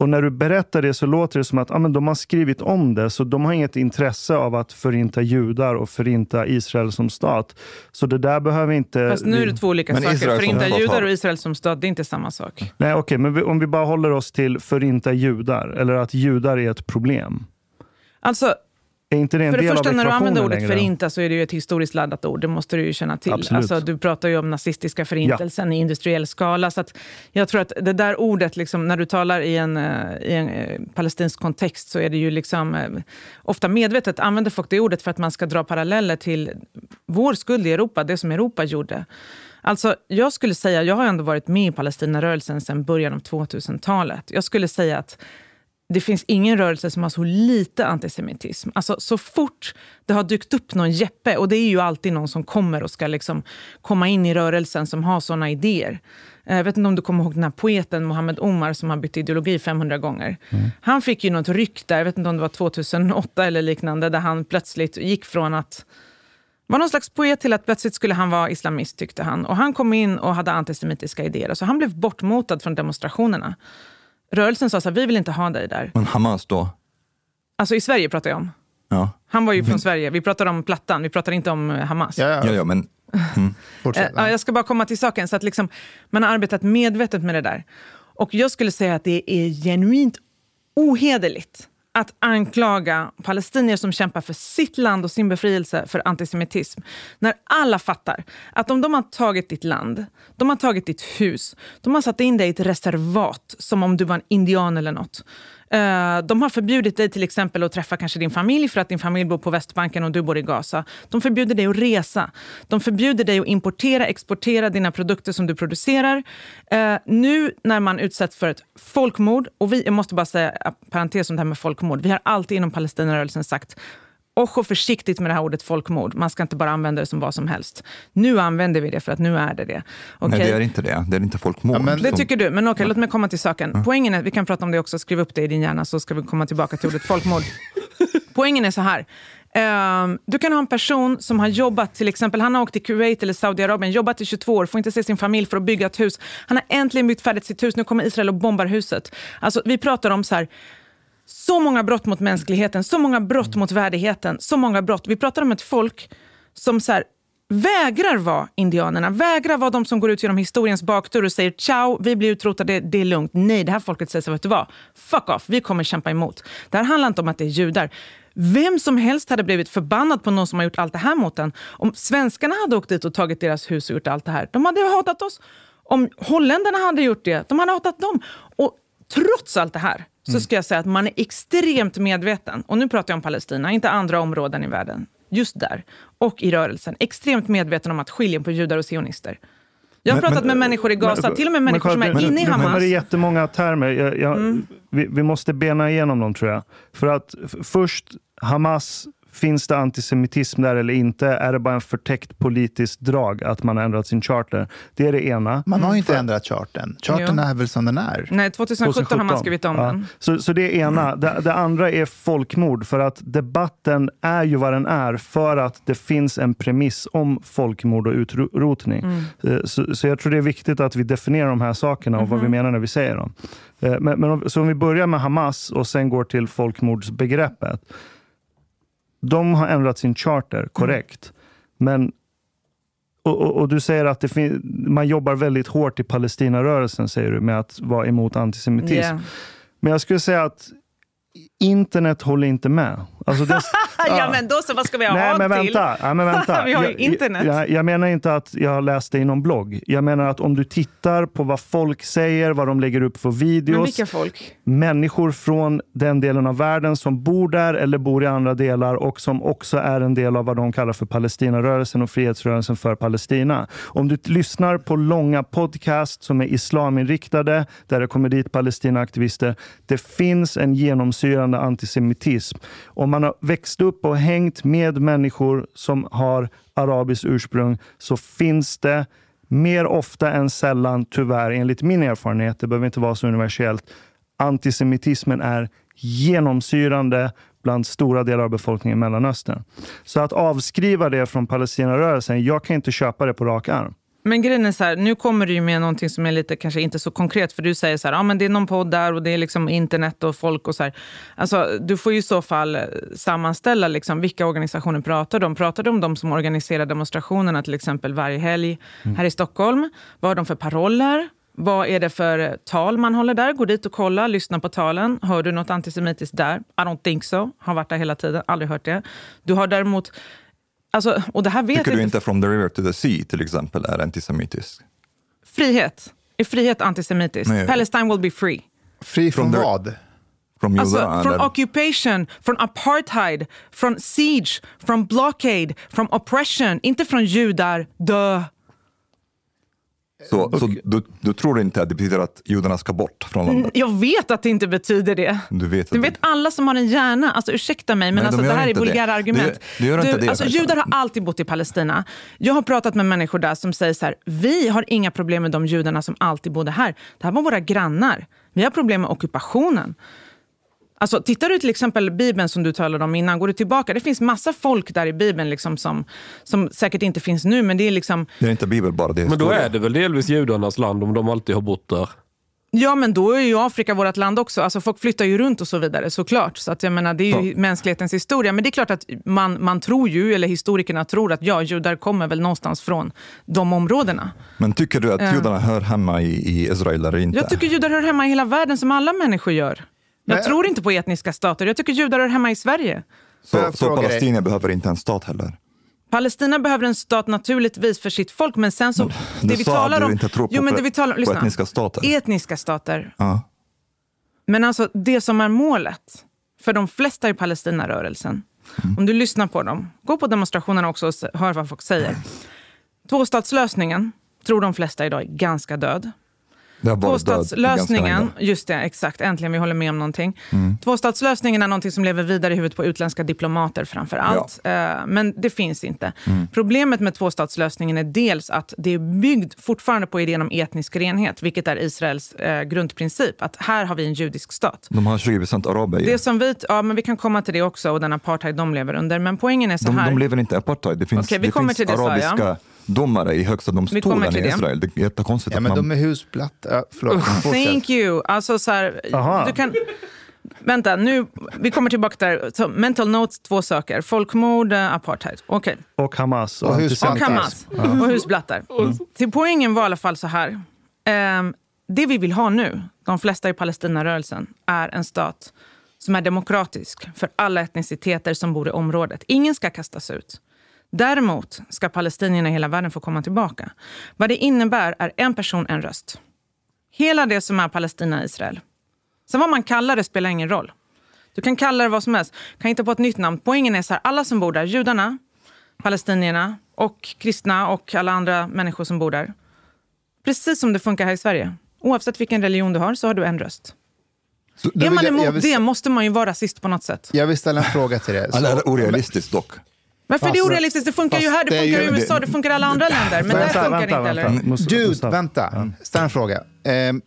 Och när du berättar det så låter det som att ah, men de har skrivit om det, så de har inget intresse av att förinta judar och förinta Israel som stat. Så det där behöver inte... Fast nu är det två olika Men saker. Israel Förinta judar och Israel som stat, det är inte samma sak. Nej, okej, men vi, om vi bara håller oss till förinta judar, eller att judar är ett problem. Alltså, är inte det en För det första, när du använder ordet längre? förinta så är det ju ett historiskt laddat ord. Det måste du ju känna till. Absolut. Alltså, du pratar ju om nazistiska förintelsen i industriell skala. Så jag tror att det där ordet, liksom, när du talar i en, eh, i en eh, palestinsk kontext så är det ju liksom, eh, ofta medvetet använder folk det ordet för att man ska dra paralleller till vår skuld i Europa, det som Europa gjorde. Alltså, jag skulle säga, jag har ändå varit med i Palestinarörelsen sedan början av 2000-talet. Jag skulle säga att det finns ingen rörelse som har så lite antisemitism. Alltså, så fort det har dykt upp någon Jeppe, och det är ju alltid någon som kommer och ska liksom komma in i rörelsen som har såna idéer. Eh, Jag vet inte om du kommer ihåg den här poeten Mohammed Omar som har bytt ideologi 500 gånger. Han fick ju något ryck där, jag vet inte om det var 2008 eller liknande, där han plötsligt gick från att var någon slags poet till att plötsligt skulle han vara islamist, tyckte han. Och han kom in och hade antisemitiska idéer. Så han blev bortmotad från demonstrationerna. Rörelsen sa så här, vi vill inte ha dig där. Men Hamas då? Alltså i Sverige pratar jag om. Ja, Han var ju från Sverige. Vi pratar om Plattan, vi pratar inte om eh, Hamas. Ja, ja, ja. ja men [LAUGHS] Fortsätt. Eh, ja, jag ska bara komma till saken. Så att liksom, man har arbetat medvetet med det där. Och jag skulle säga att det är genuint ohederligt att anklaga palestinier som kämpar för sitt land och sin befrielse för antisemitism. När alla fattar att om de har tagit ditt land, de har tagit ditt hus, de har satt in dig i ett reservat som om du var en indian eller något. Eh, de har förbjudit dig till exempel att träffa kanske din familj för att din familj bor på Västbanken och du bor i Gaza. De förbjuder dig att resa. De förbjuder dig att importera, exportera dina produkter som du producerar. Eh, nu när man utsätts för ett folkmord, och vi, jag måste bara säga eh, parentes om det här med folkmord. Vi har alltid inom Palestinarörelsen sagt och försiktigt med det här ordet folkmord. Man ska inte bara använda det som vad som helst. Nu använder vi det för att nu är det det. Okej? nej, det är inte det. Det är inte folkmord. Ja, men- Det tycker du, men okej, låt mig komma till saken. Poängen är, vi kan prata om det också, skriv upp det i din hjärna så ska vi komma tillbaka till ordet folkmord. [LAUGHS] Poängen är så här. Ehm, du kan ha en person som har jobbat, till exempel han har åkt till Kuwait eller Saudiarabien, jobbat i 22 år, får inte se sin familj för att bygga ett hus. Han har äntligen byggt färdigt sitt hus, nu kommer Israel och bombar huset. Alltså, vi pratar om så här, så många brott mot mänskligheten, så många brott mot värdigheten, så många brott. Vi pratar om ett folk som så här, vägrar vara indianerna, vägrar vara de som går ut genom historiens bakdörr och säger ciao, vi blir utrotade, det är lugnt. Nej, det här folket säger så, vet du vad? Fuck off, vi kommer kämpa emot. Det här handlar inte om att det är judar. Vem som helst hade blivit förbannad på någon som har gjort allt det här mot en. Om svenskarna hade åkt dit och tagit deras hus och gjort allt det här, de hade hatat oss. Om holländarna hade gjort det, de hade hatat dem. Och trots allt det här så ska jag säga att man är extremt medveten, och nu pratar jag om Palestina, inte andra områden i världen, just där, och i rörelsen, extremt medveten om att skilja på judar och sionister. Jag har Men- pratat men- med människor i Gaza, Men- till och med människor som är men- inne i Hamas. Men det är jättemånga termer. Jag, jag, vi, vi måste bena igenom dem tror jag. För att först, Hamas, finns det antisemitism där eller inte? Är det bara en förtäckt politiskt drag att man har ändrat sin charter? Det är det ena. Man har ju inte ändrat charten. Charten Jo. är väl som den är. Nej, 2017, har man skrivit om Ja. den. Så, så det är ena. Det, det andra är folkmord. För att debatten är ju vad den är för att det finns en premiss om folkmord och utrotning. Eh, Så, så jag tror det är viktigt att vi definierar de här sakerna och vad vi menar när vi säger dem. Eh, Men, men om, så om vi börjar med Hamas och sen går till folkmordsbegreppet. De har ändrat sin charter, korrekt. Men och, och, och du säger att det fin- man jobbar väldigt hårt i Palestinarörelsen säger du, med att vara emot antisemitism. Yeah. Men jag skulle säga att internet håller inte med. Alltså det, [LAUGHS] Ja, men då så, vad ska vi ha Nej, men till? vänta. Ja, men vänta. [LAUGHS] Vi har ju Jag- internet. Jag, jag menar inte att jag läste i någon blogg. Jag menar att om du tittar på vad folk säger, vad de lägger upp för Men videos. vilka folk? Människor från den delen av världen som bor där eller bor i andra delar och som också är en del av vad de kallar för Palestinarörelsen och frihetsrörelsen för Palestina. Om du lyssnar på långa podcast som är islaminriktade, där det kommer dit Palestinaaktivister. Det finns en genomsyrande antisemitism. Om man har växt upp och hängt med människor som har arabiskt ursprung så finns det mer ofta än sällan, tyvärr, enligt min erfarenhet, det behöver inte vara så universellt, antisemitismen är genomsyrande bland stora delar av befolkningen i Mellanöstern. Så att avskriva det från Palestinarörelsen, jag kan inte köpa det på rak arm. Men grejen är så här, nu kommer du med någonting som är lite kanske inte så konkret, för du säger så här, ja men det är någon podd där och det är liksom internet och folk och så här. Alltså, du får ju i så fall eh, sammanställa liksom, vilka organisationer pratar om. Pratar du om de som organiserar demonstrationerna till exempel varje helg här i Stockholm? Vad har de för paroller? Vad är det för eh, tal man håller där? Gå dit och kolla, lyssna på talen. Hör du något antisemitiskt där? I don't think so. Har varit där hela tiden, aldrig hört det. Du har däremot... Alltså, och det här vet Tycker du inte From the River to the Sea till exempel är antisemitisk? Frihet. Är frihet antisemitiskt? Nej. Palestine will be free. Fri från the- vad? Från Alltså, judarna? från eller? occupation, från apartheid, från siege, från blockade, från oppression. Inte från judar, dö. Så, så du, du tror inte att det betyder att judarna ska bort från landet? Jag vet att det inte betyder det. Du vet, Du vet alla som har en hjärna, alltså ursäkta mig, men Nej, alltså, de det gör här är det. vulgära argument. Det- det gör inte du, det, alltså, judar har alltid bott i Palestina. Jag har pratat med människor där som säger så här, vi har inga problem med de judarna som alltid bodde här. Det här var våra grannar. Vi har problem med ockupationen. Alltså, tittar du till exempel Bibeln som du talade om innan, går du tillbaka, det finns massa folk där i Bibeln liksom som, som säkert inte finns nu, men det är liksom Det är inte Bibel bara, det är Men då är det väl delvis judarnas land om de alltid har bott där. Ja, men då är ju Afrika vårt land också. Alltså, folk flyttar ju runt och så vidare såklart. Så att jag menar, det är ju mänsklighetens historia. Men det är klart att man, man tror ju, eller historikerna tror att ja, judar kommer väl någonstans från de områdena. Men tycker du att Ja. judarna hör hemma i, i Israel eller inte? Jag tycker judar hör hemma i hela världen som alla människor gör. Jag Men- tror inte på etniska stater. Jag tycker judar hör hemma i Sverige. Så så fråga dig? behöver inte en stat heller? Palestina behöver en stat naturligtvis för sitt folk, men sen så... Du det vi sa talar att du om, inte tror på, jo, men det vi talar, på lyssna. etniska stater. Etniska stater. Ja. Men alltså det som är målet för de flesta i Palestinarörelsen, om du lyssnar på dem, gå på demonstrationerna också och hör vad folk säger. Tvåstatslösningen tror de flesta idag är ganska död. Tvåstatslösningen, just det, exakt, äntligen vi håller med om någonting. Mm. Tvåstatslösningen är någonting som lever vidare i huvudet på utländska diplomater framför allt. Eh, Men det finns inte. Mm. Problemet med tvåstatslösningen är dels att det är byggd fortfarande på idén om etnisk renhet, vilket är Israels eh, grundprincip. Att här har vi en judisk stat. De har 20 procent araber. Det som vi, ja, men vi kan komma till det också och den apartheid de lever under. Men poängen är så De, här. de lever inte apartheid. Det finns, vi det kommer finns till det, domare i högsta domstolen i det. Israel. Det är jättekonstigt Ja, att men man... de är husplatta. Förlåt. Thank you. Alltså så här, du kan... Vänta, nu, vi kommer tillbaka där. Så, mental notes, två saker. Folkmord, eh, apartheid. Okej. Och Hamas. Och, Och antisemitism. Och husblattar. Hamas. Och husblattar. Till poängen var i alla fall så här. Ehm, det vi vill ha nu, de flesta i Palestinarörelsen, är en stat som är demokratisk för alla etniciteter som bor i området. Ingen ska kastas ut. Däremot ska palestinierna i hela världen få komma tillbaka. Vad det innebär är en person, en röst. Hela det som är Palestina-Israel. Sen vad man kallar det spelar ingen roll. Du kan kalla det vad som helst. kan hitta på ett nytt namn. Poängen är så här, alla som bor där, judarna, palestinierna och kristna och alla andra människor som bor där. Precis som det funkar här i Sverige. Oavsett vilken religion du har så har du en röst. Så Är man jag- emot jag vill- det måste man ju vara rasist på något sätt. Jag vill ställa en fråga till dig. Orealistiskt dock? Varför är det Fast- orealistiskt? Det funkar ju här, det det funkar i USA, det funkar i alla andra länder. Men där Vänta, funkar det vänta, inte, eller? vänta. Måste- Dude, vänta. Ställ en fråga. Ehm,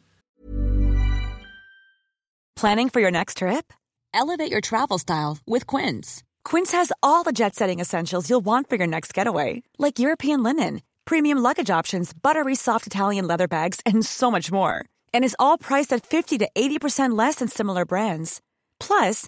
Planning for your next trip? Elevate your travel style with Quince. Quince has all the jet setting essentials you'll want for your next getaway, like European linen, premium luggage options, buttery soft Italian leather bags, and so much more. And is all priced at 50 to 80% less than similar brands. Plus,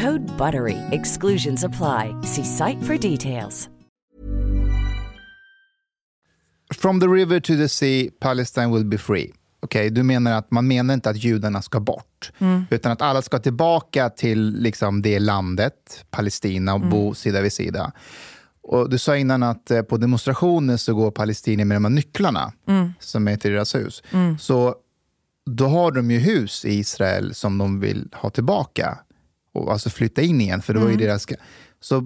Code BUTTERY. Exclusions apply. See site for details. From the river to the sea, Palestine will be free. Okej, du menar att man menar inte att judarna ska bort, Mm. utan att alla ska tillbaka till liksom, det landet, Palestina, och bo sida vid sida. Och du sa innan att eh, på demonstrationer så går palestinier med de här nycklarna Mm. som är till deras hus. Mm. Så då har de ju hus i Israel som de vill ha tillbaka. Och alltså flytta in igen, för det var ju Mm. deras... Så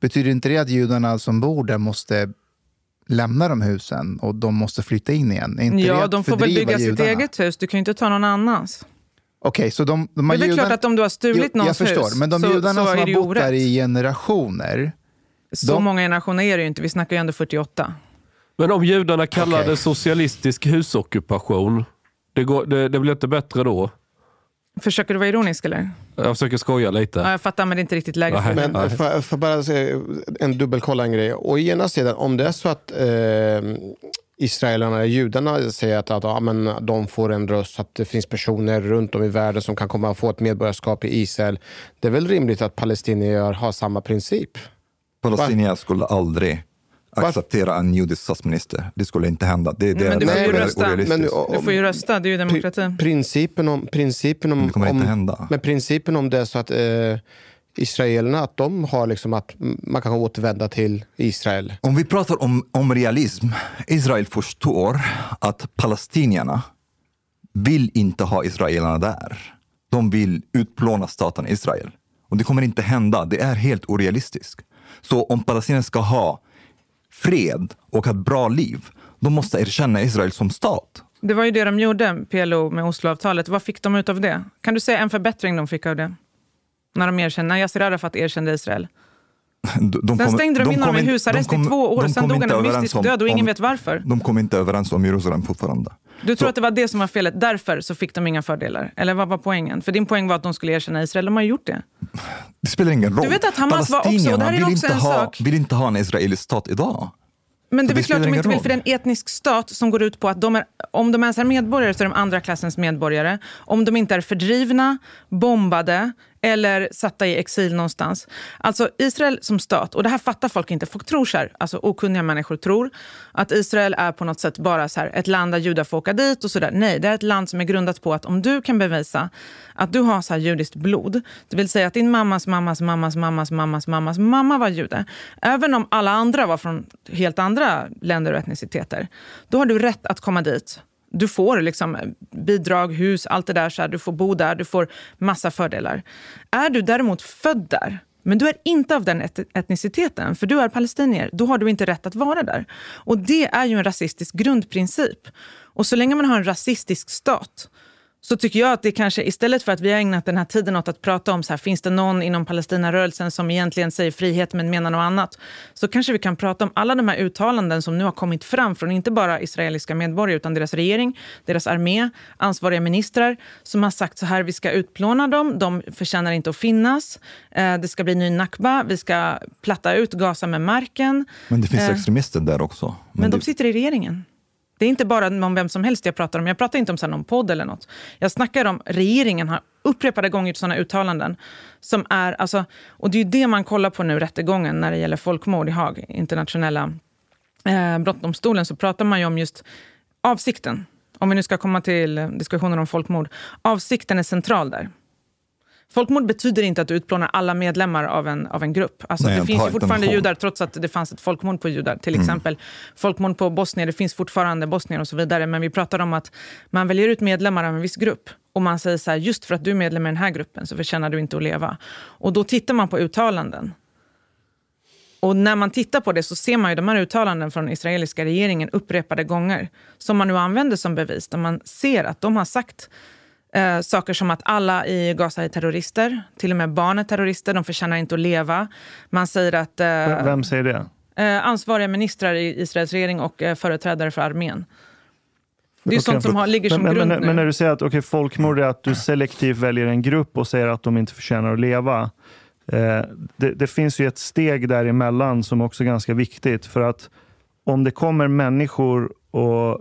betyder inte det att judarna som bor där måste lämna de husen och de måste flytta in igen? Är inte Ja, de får väl bygga sitt judarna? eget hus. Du kan ju inte ta någon annans. Okej, så de, de Det är judarna... klart att om du har stulit Jo, någons Jag förstår, hus, men de så- judarna så som har bott där i generationer... Så de- många generationer är det ju inte. Vi snackar ju ändå 48. Men om judarna kallar Okej. det socialistisk husockupation, det, går, det, det blir inte bättre då? Försöker du vara ironisk eller? Jag försöker skoja lite. Ja, jag fattar, men det är inte riktigt läge för det. Men får jag- får jag bara en dubbelkolla en grej. Å ena sidan, om det är så att eh, israelerna, judarna säger att, att ja, men de får en röst, att det finns personer runt om i världen som kan komma och få ett medborgarskap i Israel. Det är väl rimligt att palestinier har samma princip? Palestinier skulle aldrig acceptera en judisk statsminister. Det skulle inte hända. Det, det Men du får ju rösta. orealistiskt. Du får ju rösta, det är ju demokrati. Principen om... Principen om Det kommer om, inte hända. Men principen om det är så att eh, israelerna, att de har liksom att man kan återvända till Israel. Om vi pratar om, om realism, Israel förstår att palestinierna vill inte ha israelerna där. De vill utplåna staten Israel. Och det kommer inte hända. Det är helt orealistiskt. Så om palestinierna ska ha fred och ett bra liv, de måste erkänna Israel som stat. Det var ju det de gjorde, PLO, med Osloavtalet. Vad fick de ut av det? Kan du säga en förbättring de fick av det? När de erkände, när Yasser Arafat erkände Israel. De, de Sen kom- stängde de, in kom honom i in- husarrest de kom- i två år. de Sen dog han en mystisk död och ingen om- vet varför. De kom inte överens om Jerusalem fortfarande. Du tror att det var det som var felet? Därför så fick de inga fördelar? Eller vad var poängen? För din poäng var att de skulle erkänna Israel. De har gjort det. Det spelar ingen roll. Du vet att Hamas var också- och det här är också en inte ha, sak. vill inte ha en israelisk stat idag. Men det Så är klart de inte vill, för det är en etnisk stat som går ut på att de är, om de ens är medborgare så är de andra klassens medborgare. Om de inte är fördrivna, bombade eller satta i exil någonstans. Alltså Israel som stat, och det här fattar folk inte. Folk tror så här, alltså okunniga människor tror att Israel är på något sätt bara så här, ett land där judar får åka dit och sådär. Nej, det är ett land som är grundat på att om du kan bevisa att du har så här judiskt blod, det vill säga att din mammas mammas mammas mammas mammas mammas mamma var jude, även om alla andra var från helt andra länder och etniciteter, då har du rätt att komma dit. Du får liksom eh, bidrag, hus, allt det där. Så här, du får bo där, du får massa fördelar. Är du däremot född där, men du är inte av den et- etniciteten, för du är palestinier, då har du inte rätt att vara där. Och det är ju en rasistisk grundprincip. Och så länge man har en rasistisk stat så tycker jag att det kanske istället för att vi har ägnat den här tiden åt att prata om så här, finns det någon inom Palestinarörelsen som egentligen säger frihet men menar något annat, så kanske vi kan prata om alla de här uttalanden som nu har kommit fram från inte bara israeliska medborgare utan deras regering, deras armé, ansvariga ministrar som har sagt så här, vi ska utplåna dem, de förtjänar inte att finnas, eh, det ska bli ny nakba, vi ska platta ut Gaza med marken. Men det finns Eh, extremister där också. men de det, sitter i regeringen. Det är inte bara om vem som helst jag pratar om. Jag pratar inte om så här någon podd eller något. Jag snackar om regeringen har upprepade gånger gjort sådana uttalanden. Som är, alltså, och det är ju det man kollar på nu, rättegången, när det gäller folkmord i Haag, internationella eh, brottdomstolen, så pratar man ju om just avsikten. Om vi nu ska komma till diskussionen om folkmord. Avsikten är central där. Folkmord betyder inte att du utplånar alla medlemmar av en, av en grupp. Alltså, Nej, det finns ju fortfarande judar trots att det fanns ett folkmord på judar. Till Mm. exempel folkmord på bosnier, det finns fortfarande bosnier och så vidare. Men vi pratar om att man väljer ut medlemmar av en viss grupp. Och man säger så här, just för att du är medlem i den här gruppen så förtjänar du inte att leva. Och då tittar man på uttalanden. Och när man tittar på det så ser man ju de här uttalanden från israeliska regeringen upprepade gånger. Som man nu använder som bevis. Där man ser att de har sagt eh, saker som att alla i Gaza är terrorister. Till och med barn är terrorister, de förtjänar inte att leva. Man säger att... Eh, Vem säger det? Eh, ansvariga ministrar i Israels regering och eh, företrädare för armén. Det är Okej. sånt som har, ligger som men, grund men, nu. men när du säger att okay, folkmord är att du selektivt väljer en grupp och säger att de inte förtjänar att leva. Eh, det, det finns ju ett steg däremellan som också är ganska viktigt. För att om det kommer människor och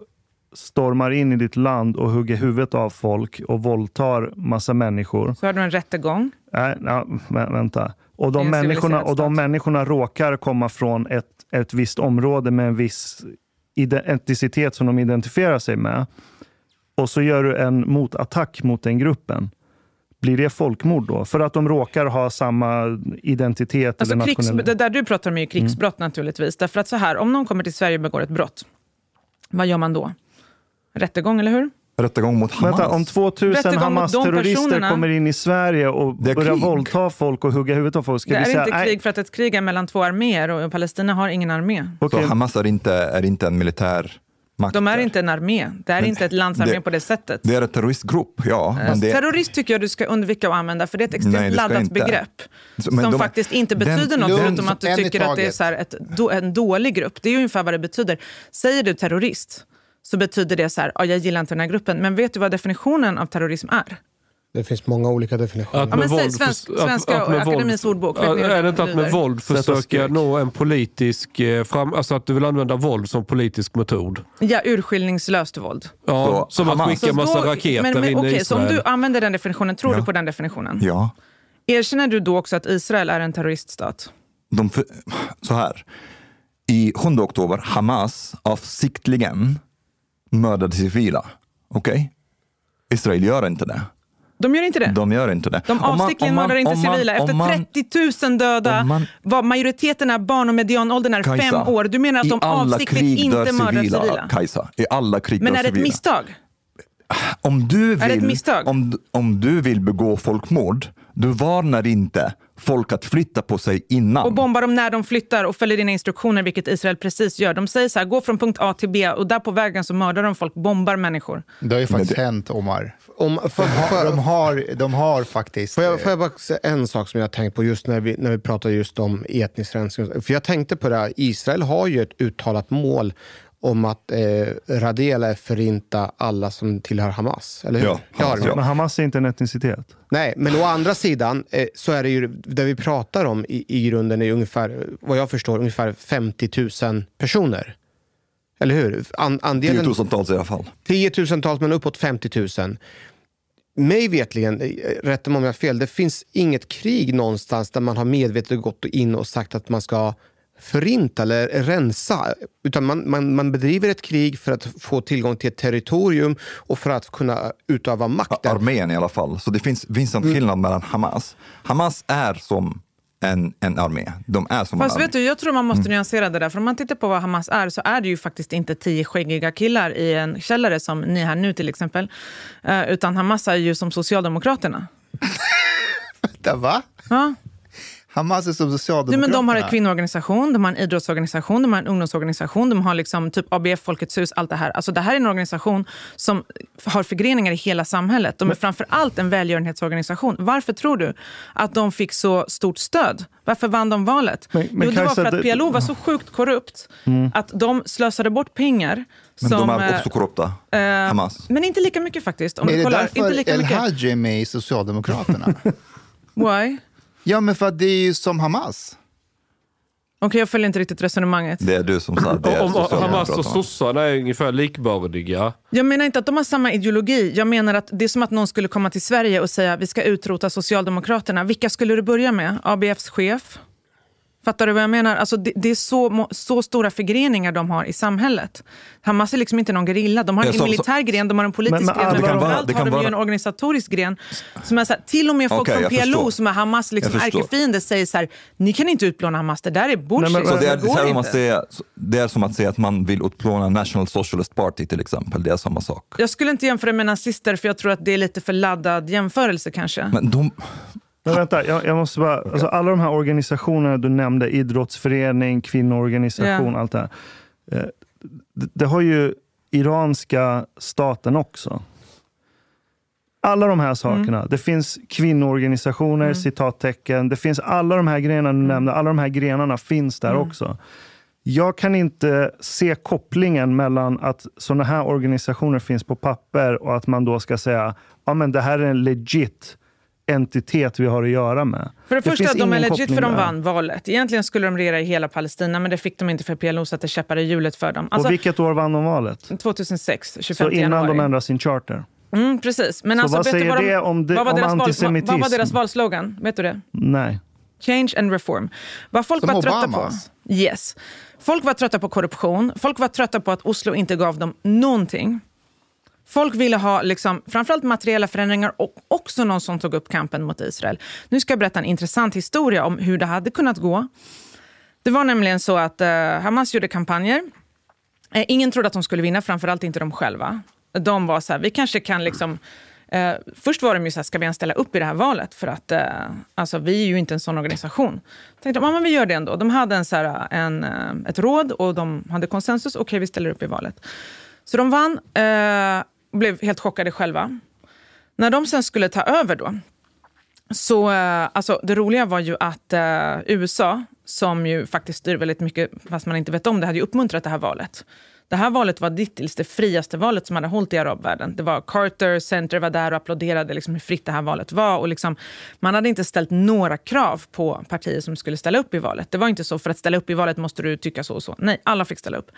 stormar in i ditt land och hugger huvudet av folk och våldtar massa människor. Så har du en rättegång. Nej, ja, vä- vänta. Och de, människorna, och de människorna råkar komma från ett, ett visst område med en viss etnicitet som de identifierar sig med. och så gör du en motattack mot den gruppen. Blir det folkmord då? För att de råkar ha samma identitet? Alltså eller nationell... det där du pratar om är ju krigsbrott naturligtvis. Därför att så här, om någon kommer till Sverige och begår ett brott, vad gör man då? Rättegång, eller hur? Rättegång mot Hamas. Vänta, om 2000 Rättegång mot de Hamas-terrorister kommer in i Sverige och Det är börjar krig. våldta folk och hugga huvudet av folk, ska det vi är säga inte nej, krig för att ett krig är mellan två arméer och Palestina har ingen armé. okej, Så Hamas är inte, är inte en militär makt. De är där. inte en armé. Det är Men inte ett lands armé det- på det sättet. Det är en terroristgrupp, ja. Men det, Terrorist tycker jag du ska undvika att använda, för det är ett extremt Nej, det laddat inte. begrepp. Så- som de- faktiskt inte den- betyder något, Lugn, förutom att du tycker att det är så här ett, en dålig grupp. Det är ju ungefär vad det betyder. Säger du terrorist, så betyder det så här, ja, jag gillar inte den här gruppen. Men vet du vad definitionen av terrorism är? Det finns många olika definitioner. Att Ja, men säg våld svensk- förs- att- svenska att med akademins våld- ordbok, Ja, hur Är det inte att med våld försöka nå en politisk... eh, Fram, alltså att du vill använda våld som politisk metod? Ja, urskillningslöst våld. Ja, Så som att skicka Så massa då- raketer men, men, in i okej, Så om Israel. du använder den definitionen, tror Ja. du på den definitionen? ja. Erkänner du då också att Israel är en terroriststat? De, för- så här. I 7 oktober, Hamas avsiktligen mördade civila. Okej? Israel gör inte det. De gör inte det? De gör inte det. De avsiktligen mördar inte man- civila. Efter man- 30 000 döda, man- var majoriteten är barn och medianåldern är Kajsa, fem år. Du menar att de avsiktligt inte mördar civila? Kajsa, i alla krig Men är det ett civila. misstag? Om du vill? Om, om du vill begå folkmord, du varnar inte folk att flytta på sig innan. Och bombar dem när de flyttar och följer dina instruktioner, vilket Israel precis gör. De säger så här, gå från punkt A till B och där på vägen så mördar de folk, bombar människor. Det har ju faktiskt det- hänt, Omar. Om, för, De har, för, de har, de har faktiskt... Får jag, får jag bara säga en sak som jag har tänkt på just när vi, när vi pratar just om etnisk rensning? För jag tänkte på det här, Israel har ju ett uttalat mål om att eh, radera eller förinta alla som tillhör Hamas. Eller hur? Ja, Hamas, ja. Men Hamas är inte en etnicitet. Nej, men å andra sidan eh, så är det ju det vi pratar om i, i grunden är ungefär, vad jag förstår, ungefär 50 000 personer. Eller hur? An, andelen, Tiotusentals i alla fall. Tiotusentals, men uppåt 50 000. Mig vetligen, rätta mig om jag har fel, det finns inget krig någonstans där man har medvetet gått in och sagt att man ska förinta eller rensa. Utan man, man, man bedriver ett krig för att få tillgång till ett territorium och för att kunna utöva makt. Armén i alla fall. Så det finns, finns Mm. en skillnad mellan Hamas. Hamas är som en, en armé. De är som Fast en armé. vet du, jag tror man måste Mm. nyansera det där. För om man tittar på vad Hamas är så är det ju faktiskt inte tio skäggiga killar i en källare som ni här nu till exempel. Eh, utan Hamas är ju som Socialdemokraterna. [LAUGHS] Vänta, va? Ja. Hamas är som Socialdemokraterna. men de har en kvinnoorganisation, de har en idrottsorganisation, de har en ungdomsorganisation, de har liksom typ ABF, Folkets hus, allt det här. Alltså det här är en organisation som har förgreningar i hela samhället. De är framför allt en välgörenhetsorganisation. Varför tror du att de fick så stort stöd? Varför vann de valet? Men- men jo, det var för att det- PLO var så sjukt korrupt att de slösade bort pengar. Men som, de är eh, också korrupta. eh, Hamas. Men inte lika mycket faktiskt. Om Men är du det kollar, därför El. Hajj är med i Socialdemokraterna? [LAUGHS] Why? Ja, men för att det är ju som Hamas. Okej, jag följer inte riktigt resonemanget. Det är du som sa det. Om Hamas och sossarna är ungefär likbördiga. Jag menar inte att de har samma ideologi. Jag menar att det är som att någon skulle komma till Sverige och säga vi ska utrota Socialdemokraterna. Vilka skulle du börja med? ABFs chef? Fattar du vad jag menar? Alltså det, det är så, så stora förgreningar de har i samhället. Hamas är liksom inte någon gerilla. De har Ja, en så- militär gren, de har en politisk Men- men gren, alla men de- framförallt det kan har de ju vara- en organisatorisk gren. Som är så här, till och med folk Okej, från PLO förstår. som är Hamas liksom ärkefiender säger så här, ni kan inte utplåna Hamas, det där är bullshit. Nej, men- Så det, är, det det, går är som inte. att säga, det är som att säga att man vill utplåna National Socialist Party till exempel. Det är samma sak. Jag skulle inte jämföra med nazister för jag tror att det är lite för laddad jämförelse kanske. Men de, Men vänta, jag, jag måste bara... Alltså alla de här organisationerna du nämnde, idrottsförening, kvinnoorganisation, Ja. allt det här. Eh, det, det har ju iranska staten också. Alla de här sakerna. Mm. Det finns kvinnoorganisationer, citattecken. Det finns alla de här grenarna Mm. du nämnde. Alla de här grenarna finns där också. Jag kan inte se kopplingen mellan att sådana här organisationer finns på papper och att man då ska säga ja men det här är en legit entitet vi har att göra med. För det, första, finns de är legit för de där. vann valet. Egentligen skulle de regera i hela Palestina, men det fick de inte för PLO satte käppar i hjulet för dem. Alltså, och vilket år vann de valet? 2006, 25 Så innan januari. de ändrade sin charter? Mm, precis. Men Så alltså, vad säger vad de, det om det- vad var om deras val- antisemitism? Vad var deras valslogan? Vet du det? Nej. Change and reform. Vad folk Som var trötta Obamas. på. Yes. Folk var trötta på korruption. Folk var trötta på att Oslo inte gav dem någonting. Folk ville ha liksom, framförallt materiella förändringar och också någon som tog upp kampen mot Israel. Nu ska jag berätta en intressant historia om hur det hade kunnat gå. Det var nämligen så att eh, Hamas gjorde kampanjer. Eh, ingen trodde att de skulle vinna, framförallt inte de själva. De var så här, vi kanske kan liksom... Eh, först var de ju så här, ska vi ens ställa upp i det här valet? För att eh, alltså, vi är ju inte en sån organisation. Tänkte de, ja, men vi gör det ändå. De hade en, så här, eh, en, eh, ett råd och de hade konsensus. Okej, okay, vi ställer upp i valet. Så de vann eh, och blev helt chockade själva. När de sen skulle ta över då, så eh, alltså, det roliga var ju att eh, USA, som ju faktiskt styr väldigt mycket, fast man inte vet om det, hade ju uppmuntrat det här valet. Det här valet var dittills det friaste valet som hade hållit i arabvärlden. Det var Carter Center var där och applåderade liksom hur fritt det här valet var. Och liksom, man hade inte ställt några krav på partier som skulle ställa upp i valet. Det var inte så, för att ställa upp i valet måste du tycka så och så. Nej, alla fick ställa upp.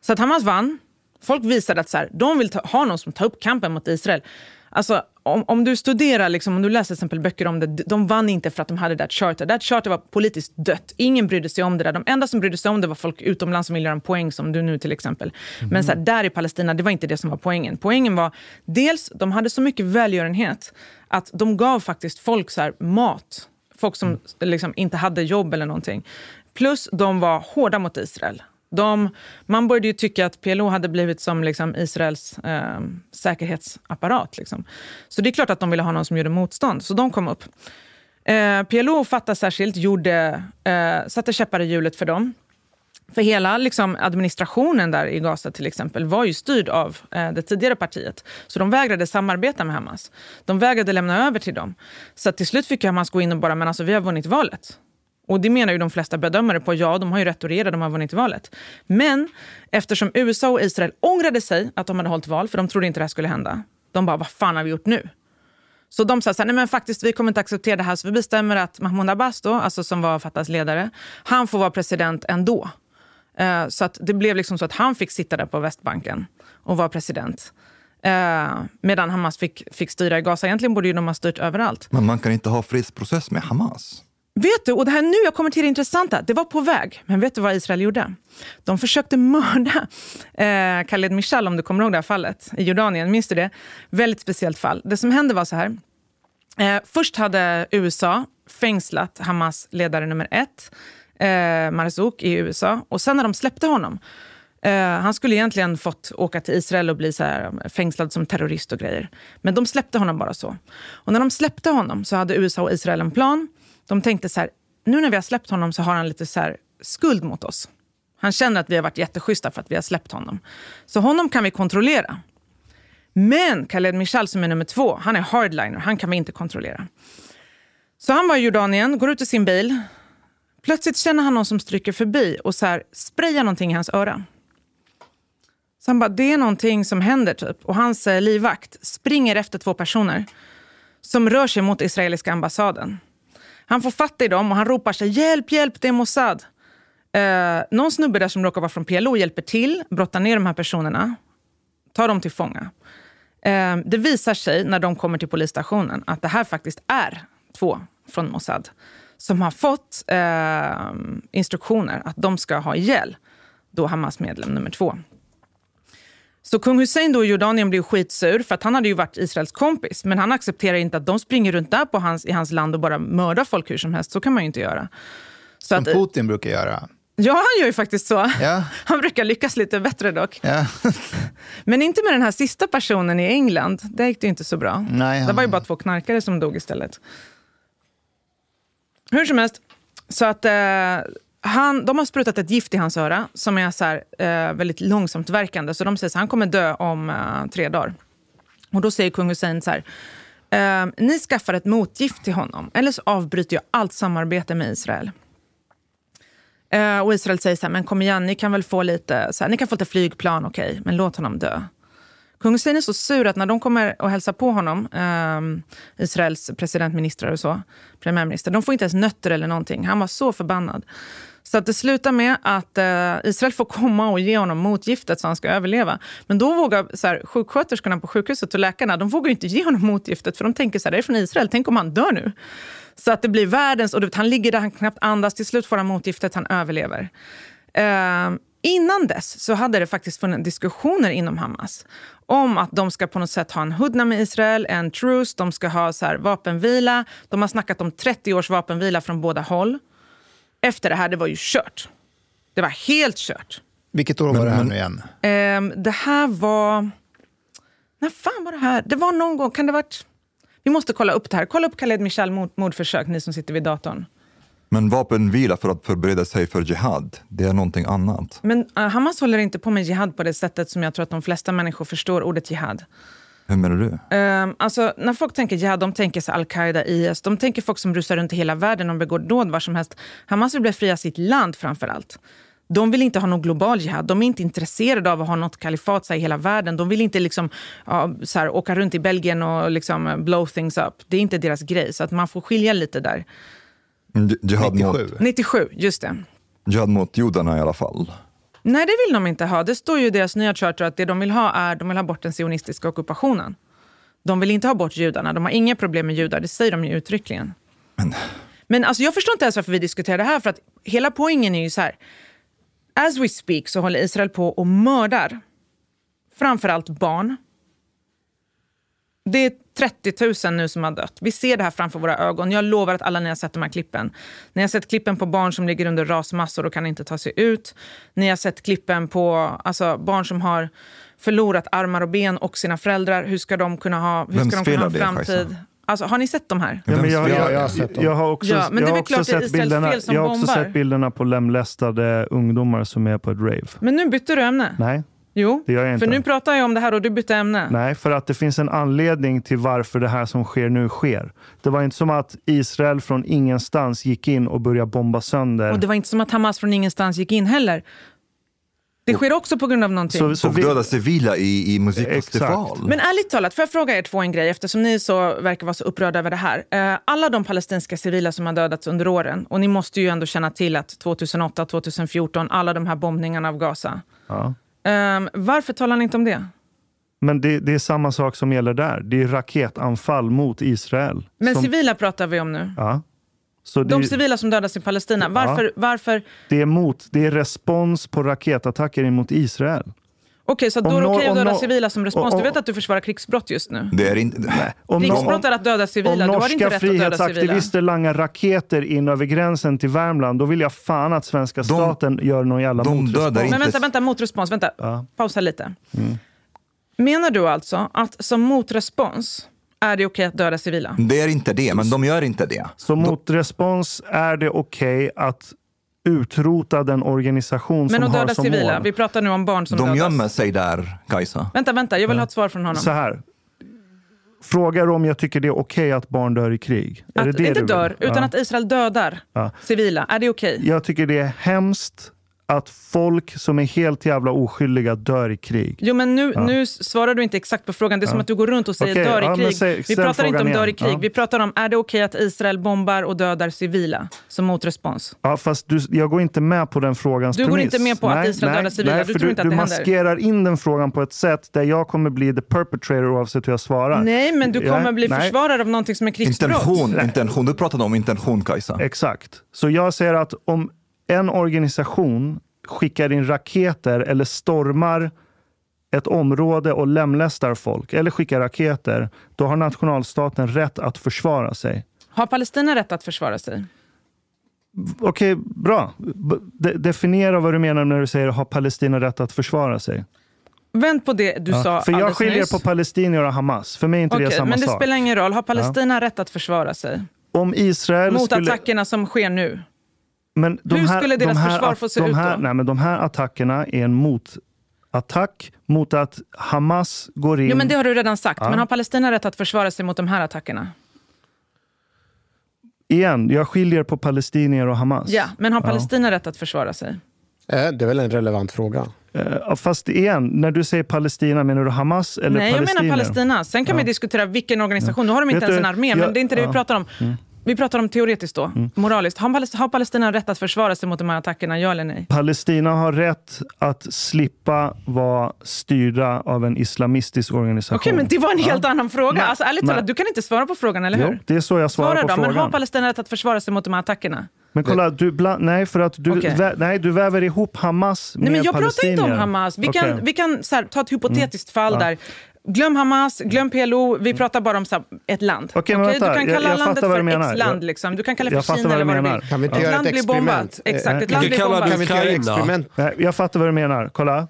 Så att Hamas vann. Folk visade att så här, de vill ta, ha någon som tar upp kampen mot Israel. Alltså, om, om du studerar, liksom, om du läser exempel böcker om det, de vann inte för att de hade det charter. Det charter var politiskt dött. Ingen brydde sig om det där. De enda som brydde sig om det var folk utomlands som ville göra en poäng, som du nu till exempel. Mm. Men så här, där i Palestina, det var inte det som var poängen. Poängen var dels, de hade så mycket välgörenhet att de gav faktiskt folk så här, mat. Folk som mm. liksom, inte hade jobb eller någonting. Plus de var hårda mot Israel. De, man började ju tycka att PLO hade blivit som liksom Israels eh, säkerhetsapparat. Liksom. Så det är klart att de ville ha någon som gjorde motstånd, så de kom upp. Eh, PLO och Fatah särskilt gjorde, eh, satte käppar i hjulet för dem. För hela liksom, administrationen där i Gaza till exempel var ju styrd av eh, det tidigare partiet. Så de vägrade samarbeta med Hamas. De vägrade lämna över till dem. Så till slut fick Hamas gå in och bara, men alltså vi har vunnit valet. Och det menar ju de flesta bedömare på. Ja, de har ju rätt att regera, de har vunnit valet. Men eftersom USA och Israel ångrade sig att de hade hållit val, för de trodde inte det här skulle hända. De bara, vad fan har vi gjort nu? Så de sa så här, nej men faktiskt vi kommer inte acceptera det här, så vi bestämmer att Mahmoud Abbas, då, alltså som var Fatahs ledare, han får vara president ändå. Uh, så att det blev liksom så att han fick sitta där på Västbanken och vara president. Uh, medan Hamas fick, fick styra i Gaza. Egentligen borde ju de ha styrt överallt. Men man kan inte ha fredsprocess med Hamas? Vet du, och det här nu jag kommer till det intressanta. Det var på väg, men vet du vad Israel gjorde? De försökte mörda eh, Khaled Mishal, om du kommer ihåg det här fallet, i Jordanien. Minns du det? Väldigt speciellt fall. Det som hände var så här. Eh, först hade USA fängslat Hamas ledare nummer ett, eh, Marzouk, i USA. Och sen när de släppte honom, eh, han skulle egentligen fått åka till Israel och bli så här, eh, fängslad som terrorist och grejer. Men de släppte honom bara så. Och när de släppte honom så hade USA och Israel en plan de tänkte så här, nu när vi har släppt honom så har han lite så här, skuld mot oss. Han känner att vi har varit jätteschyssta för att vi har släppt honom. Så honom kan vi kontrollera. Men Khaled Mishal som är nummer två, han är hardliner. Han kan vi inte kontrollera. Så han var i Jordanien, går ut i sin bil. Plötsligt känner han någon som stryker förbi och så här, sprayar någonting i hans öra. Så han bara, det är någonting som händer typ. Och hans eh, livvakt springer efter två personer som rör sig mot israeliska ambassaden. Han får fatt i dem och han ropar sig hjälp, hjälp, det är Mossad. Eh, någon snubbe där som råkar vara från PLO hjälper till, brottar ner de här personerna, tar dem till fånga. Eh, det visar sig när de kommer till polisstationen att det här faktiskt är två från Mossad som har fått eh, instruktioner att de ska ha ihjäl då Hamas medlem nummer två. Så kung Hussein då i Jordanien blev skitsur för att han hade ju varit Israels kompis. Men han accepterar inte att de springer runt där på hans, i hans land och bara mördar folk hur som helst. Så kan man ju inte göra. Så som att, Putin brukar göra. Ja, han gör ju faktiskt så. Ja. [LAUGHS] Han brukar lyckas lite bättre dock. Ja. [LAUGHS] Men inte med den här sista personen i England. Det gick det inte så bra. Nej, han... Det var ju bara två knarkare som dog istället. Hur som helst, så att eh, han, de har sprutat ett gift i hans öra som är så här, eh, väldigt långsamt verkande. Så de säger att han kommer dö om eh, tre dagar. Och då säger kung Hussein så här. Eh, ni skaffar ett motgift till honom, eller så avbryter jag allt samarbete med Israel. Eh, och Israel säger så här, men kom igen, ni kan väl få lite, så här, ni kan få lite flygplan, okej, okay, men låt honom dö. Kung Hussein är så sur att när de kommer och hälsar på honom, eh, Israels presidentministrar och så, premiärminister, de får inte ens nötter eller någonting. Han var så förbannad. Så att det slutar med att eh, Israel får komma och ge honom motgiftet så han ska överleva. Men då vågar så här, sjuksköterskorna på sjukhuset och läkarna, de vågar inte ge honom motgiftet för de tänker så här, det är från Israel, tänk om han dör nu. Så att det blir världens, och du vet, han ligger där, han knappt andas, till slut får han motgiftet, han överlever. Eh, Innan dess så hade det faktiskt funnits diskussioner inom Hamas om att de ska på något sätt ha en hudna med Israel, en truce, de ska ha så här vapenvila. De har snackat om 30 års vapenvila från båda håll. Efter det här, det var ju kört. Det var helt kört. Vilket år var det här nu igen? Ehm, det här var... När fan var det här? Det var någon gång, kan det varit... Vi måste kolla upp det här. Kolla upp Khaled Michal mord, mordförsök, ni som sitter vid datorn. Men vapenvila för att förbereda sig för jihad, det är någonting annat. Men uh, Hamas håller inte på med jihad på det sättet som jag tror att de flesta människor förstår ordet jihad. Hur menar du? Um, alltså, när folk tänker jihad, de tänker sig al-Qaida, IS. De tänker folk som rusar runt i hela världen och begår dåd var som helst. Hamas vill befria sitt land framför allt. De vill inte ha någon global jihad. De är inte intresserade av att ha något kalifat i hela världen. De vill inte liksom, ja, så här, åka runt i Belgien och liksom blow things up. Det är inte deras grej. Så att man får skilja lite där. Jihad 97. Mot, 97, just det. jihad mot judarna i alla fall. Nej, det vill de inte ha. Det står ju i deras nya charter att det de vill ha är de vill ha bort den sionistiska ockupationen. De vill inte ha bort judarna. De har inga problem med judar. Det säger de ju uttryckligen. Men, Men alltså, jag förstår inte ens varför vi diskuterar det här. För att hela poängen är ju så här. As we speak så håller Israel på och mördar framförallt barn. Det är 30 000 nu som har dött. Vi ser det här framför våra ögon. Jag lovar att alla ni har sett de här klippen. Ni har sett klippen på barn som ligger under rasmassor och kan inte ta sig ut. Ni har sett klippen på alltså, barn som har förlorat armar och ben och sina föräldrar. Hur ska de kunna ha, hur Vems ska de kunna ha en det, framtid? Kajsa? Alltså, har ni sett de här? Ja, men jag, Ja, jag, jag har sett dem. jag har också, Ja, det jag har också det sett bilderna, jag har också sett bilderna på lemlästade ungdomar som är på ett rave. Men nu bytte du ämne. Nej, Jo, det gör jag inte. för nu pratar jag om det här och du bytte ämne. Nej, för att det finns en anledning till varför det här som sker nu sker. Det var inte som att Israel från ingenstans gick in och började bomba sönder. Och det var inte som att Hamas från ingenstans gick in heller. Det sker också på grund av någonting. Så, så Och vi, döda civila i, i musikfestival. Men ärligt talat, får jag fråga er två en grej eftersom ni så verkar vara så upprörda över det här. Eh, alla de palestinska civila som har dödats under åren, och ni måste ju ändå känna till att 2008, 2014, alla de här bombningarna av Gaza. ja. Eh, varför talar ni inte om det? Men det, det är samma sak som gäller där. Det är raketanfall mot Israel. Men som, civila pratar vi om nu. ja. Så De det, civila som dödas i Palestina. Varför? varför? det, är mot, det är respons på raketattacker mot Israel. Okej, så då Om är det okej att döda civila som respons? om- Du vet att du försvarar krigsbrott just nu. Det är inte... Om, Krigsbrott är att döda civila. om Du har inte norska frihetsaktivister langar raketer in över gränsen till Värmland, då vill jag fan att svenska staten gör någon jävla de motrespons. dödar inte- Men vänta, vänta, motrespons. Vänta, Ja. pausa lite. Menar du alltså att som motrespons är det okej att döda civila? Det är inte det, men de gör inte det. Så motrespons är det okej att utrota den organisation Men som att har döda som civila? mål. Vi pratar nu om barn som De dödas. gömmer sig där, Kajsa. Vänta, vänta. Jag vill ha ett svar från honom. Så här. Frågar om jag tycker det är okej att barn dör i krig. Är det Att, det inte dör, utan Ja. att Israel dödar Ja. civila. Är det okej? Jag tycker det är hemskt att folk som är helt jävla oskyldiga dör i krig. Jo, men nu, Ja. nu svarar du inte exakt på frågan. Det är som Ja. att du går runt och säger Okej, dör i ja, krig. säg- vi pratar inte om frågan dör i igen. krig. Ja. Vi pratar om, är det okej att Israel bombar och dödar civila som motrespons? Ja, fast du, jag går inte med på den frågans Du går premiss. inte med på att Israel dödar civila. Nej, Du tror inte att du det händer. maskerar in den frågan på ett sätt där jag kommer bli the perpetrator oavsett hur jag svarar. Nej, men du kommer bli nej. försvarare av någonting som är krigsbrott. Intention, intention. Du pratade om intention, Kajsa. Exakt. Så jag säger att om en organisation skickar in raketer eller stormar ett område och lemlästar folk eller skickar raketer, då har nationalstaten rätt att försvara sig. Har Palestina rätt att försvara sig? Okej, bra. B- de- definiera vad du menar när du säger har Palestina rätt att försvara sig. Vänd på det du Ja, sa För jag skiljer nyss. på palestinier och Hamas. För mig är inte det Okej, samma men det sak. spelar ingen roll. Har Palestina rätt att försvara sig? Om Israel Mot skulle... attackerna som sker nu? Men de Hur här, skulle deras de här, försvar få se de ut här, då? Nej, men de här attackerna är en motattack mot att Hamas går in... Jo, men det har du redan sagt. Ja. Men har Palestina rätt att försvara sig mot de här attackerna? Igen, jag skiljer på palestinier och Hamas. Ja, men har Ja. Palestina rätt att försvara sig? Eh, Det är väl en relevant fråga. Eh, Fast igen, när du säger Palestina, menar du Hamas eller Nej, jag palestinier? menar Palestina. Sen kan Ja. vi diskutera vilken organisation. Nu har de inte Vet ens en armé, jag- men det är inte det vi ja. pratar om. Mm. Vi pratar om teoretiskt då, moraliskt. Har Palestina, har Palestina rätt att försvara sig mot de här attackerna, ja eller nej? Palestina har rätt att slippa vara styrda av en islamistisk organisation. Okej, men det var en helt Ja. annan fråga. Nej, Alltså, ärligt talat, du kan inte svara på frågan, eller hur? Jo, det är så jag svarar Svara på då, frågan. men har Palestina rätt att försvara sig mot de här attackerna? Men kolla, du bland, nej, för att du, Okej. vä, nej, du väver ihop Hamas med Nej, men jag pratar palestinier. inte om Hamas. Vi kan, Okej. vi kan så här, ta ett hypotetiskt fall Ja. där. Glöm Hamas, glöm PLO. Vi pratar bara om så här, ett land. Okej, Okej? vänta. Du kan Jag- kalla jag landet fattar vad för du menar. X-land. Jag- Liksom. Du kan kalla det jag för Kina vad eller vad du vill. Kan vi inte Ett göra land ett blir bombat. experiment? Exakt, ett land vi blir bombat. Kan vi inte göra Ukraina. experiment? Nej, jag fattar vad du menar. Kolla.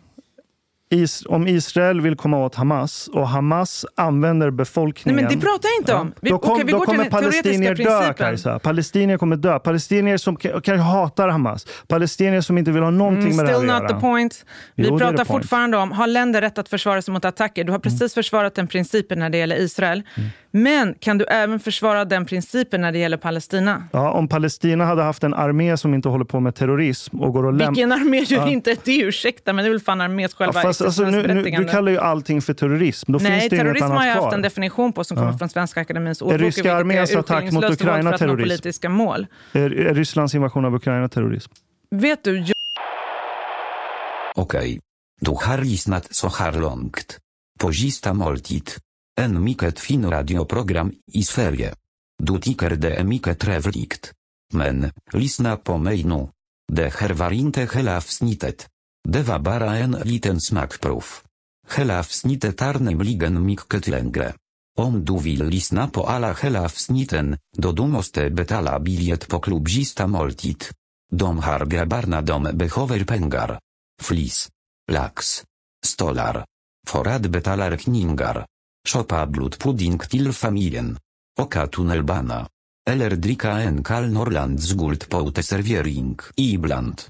Is, om Israel vill komma åt Hamas och Hamas använder Nej, befolkningen... men det pratar jag inte om. Vi, då kom, okej, vi då kommer palestinier dö. Kajsa. Palestinier kommer dö. Palestinier som kanske hatar Hamas. Palestinier som inte vill ha någonting Mm, med det här still att not göra. the point. Vi Jo, pratar the point. fortfarande om, har länder rätt att försvara sig mot attacker? Du har precis försvarat den principen när det gäller Israel. Mm. Men kan du även försvara den principen när det gäller Palestina? Ja, om Palestina hade haft en armé som inte håller på med terrorism och går och lämnar... Vilken armé gör Ja. inte det? Ursäkta, men det är väl fan armés Ja, själva fast alltså, nu, nu, du kallar ju allting för terrorism. Då Nej, finns det inget terrorism annat har jag haft kvar. en definition på som kommer Ja. från Svenska Akademins Är ordbok. ryska vilket arméns är attack mot Ukraina terrorism? politiska mål. Är, är Rysslands invasion av Ukraina terrorism? Vet du, jag Okej. Du har lyssnat så här långt. På sista måltid. En mycket fin radioprogram i Sverige. Du tycker det är mycket trevligt. Men, lyssna på mig nu. Det här var inte hela avsnittet. Det var bara en liten smakprov. Hela avsnittet är nämligen mycket längre. Om du vill lyssna på alla hela avsnitten, då du måste betala biljet på klubb sista måltid. De har grabbarna de behöver pengar. Flis. Lax. Stolar. För att betala räkningar. Shoppa blodpudding till familjen. Oka tunnelbana. Eller dricka en kall Norrlands guld på uteservering ibland.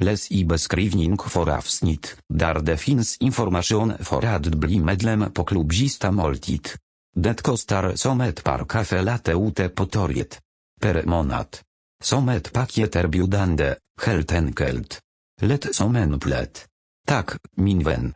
Läs i beskrivning för avsnitt, där det finns information för att bli medlem på klubb Sista måltid. Det kostar som ett par kaffe latte ute på torget. Per månad. Som ett paketerbjudande, helt enkelt. Lätt som en plätt. Tak, min vän.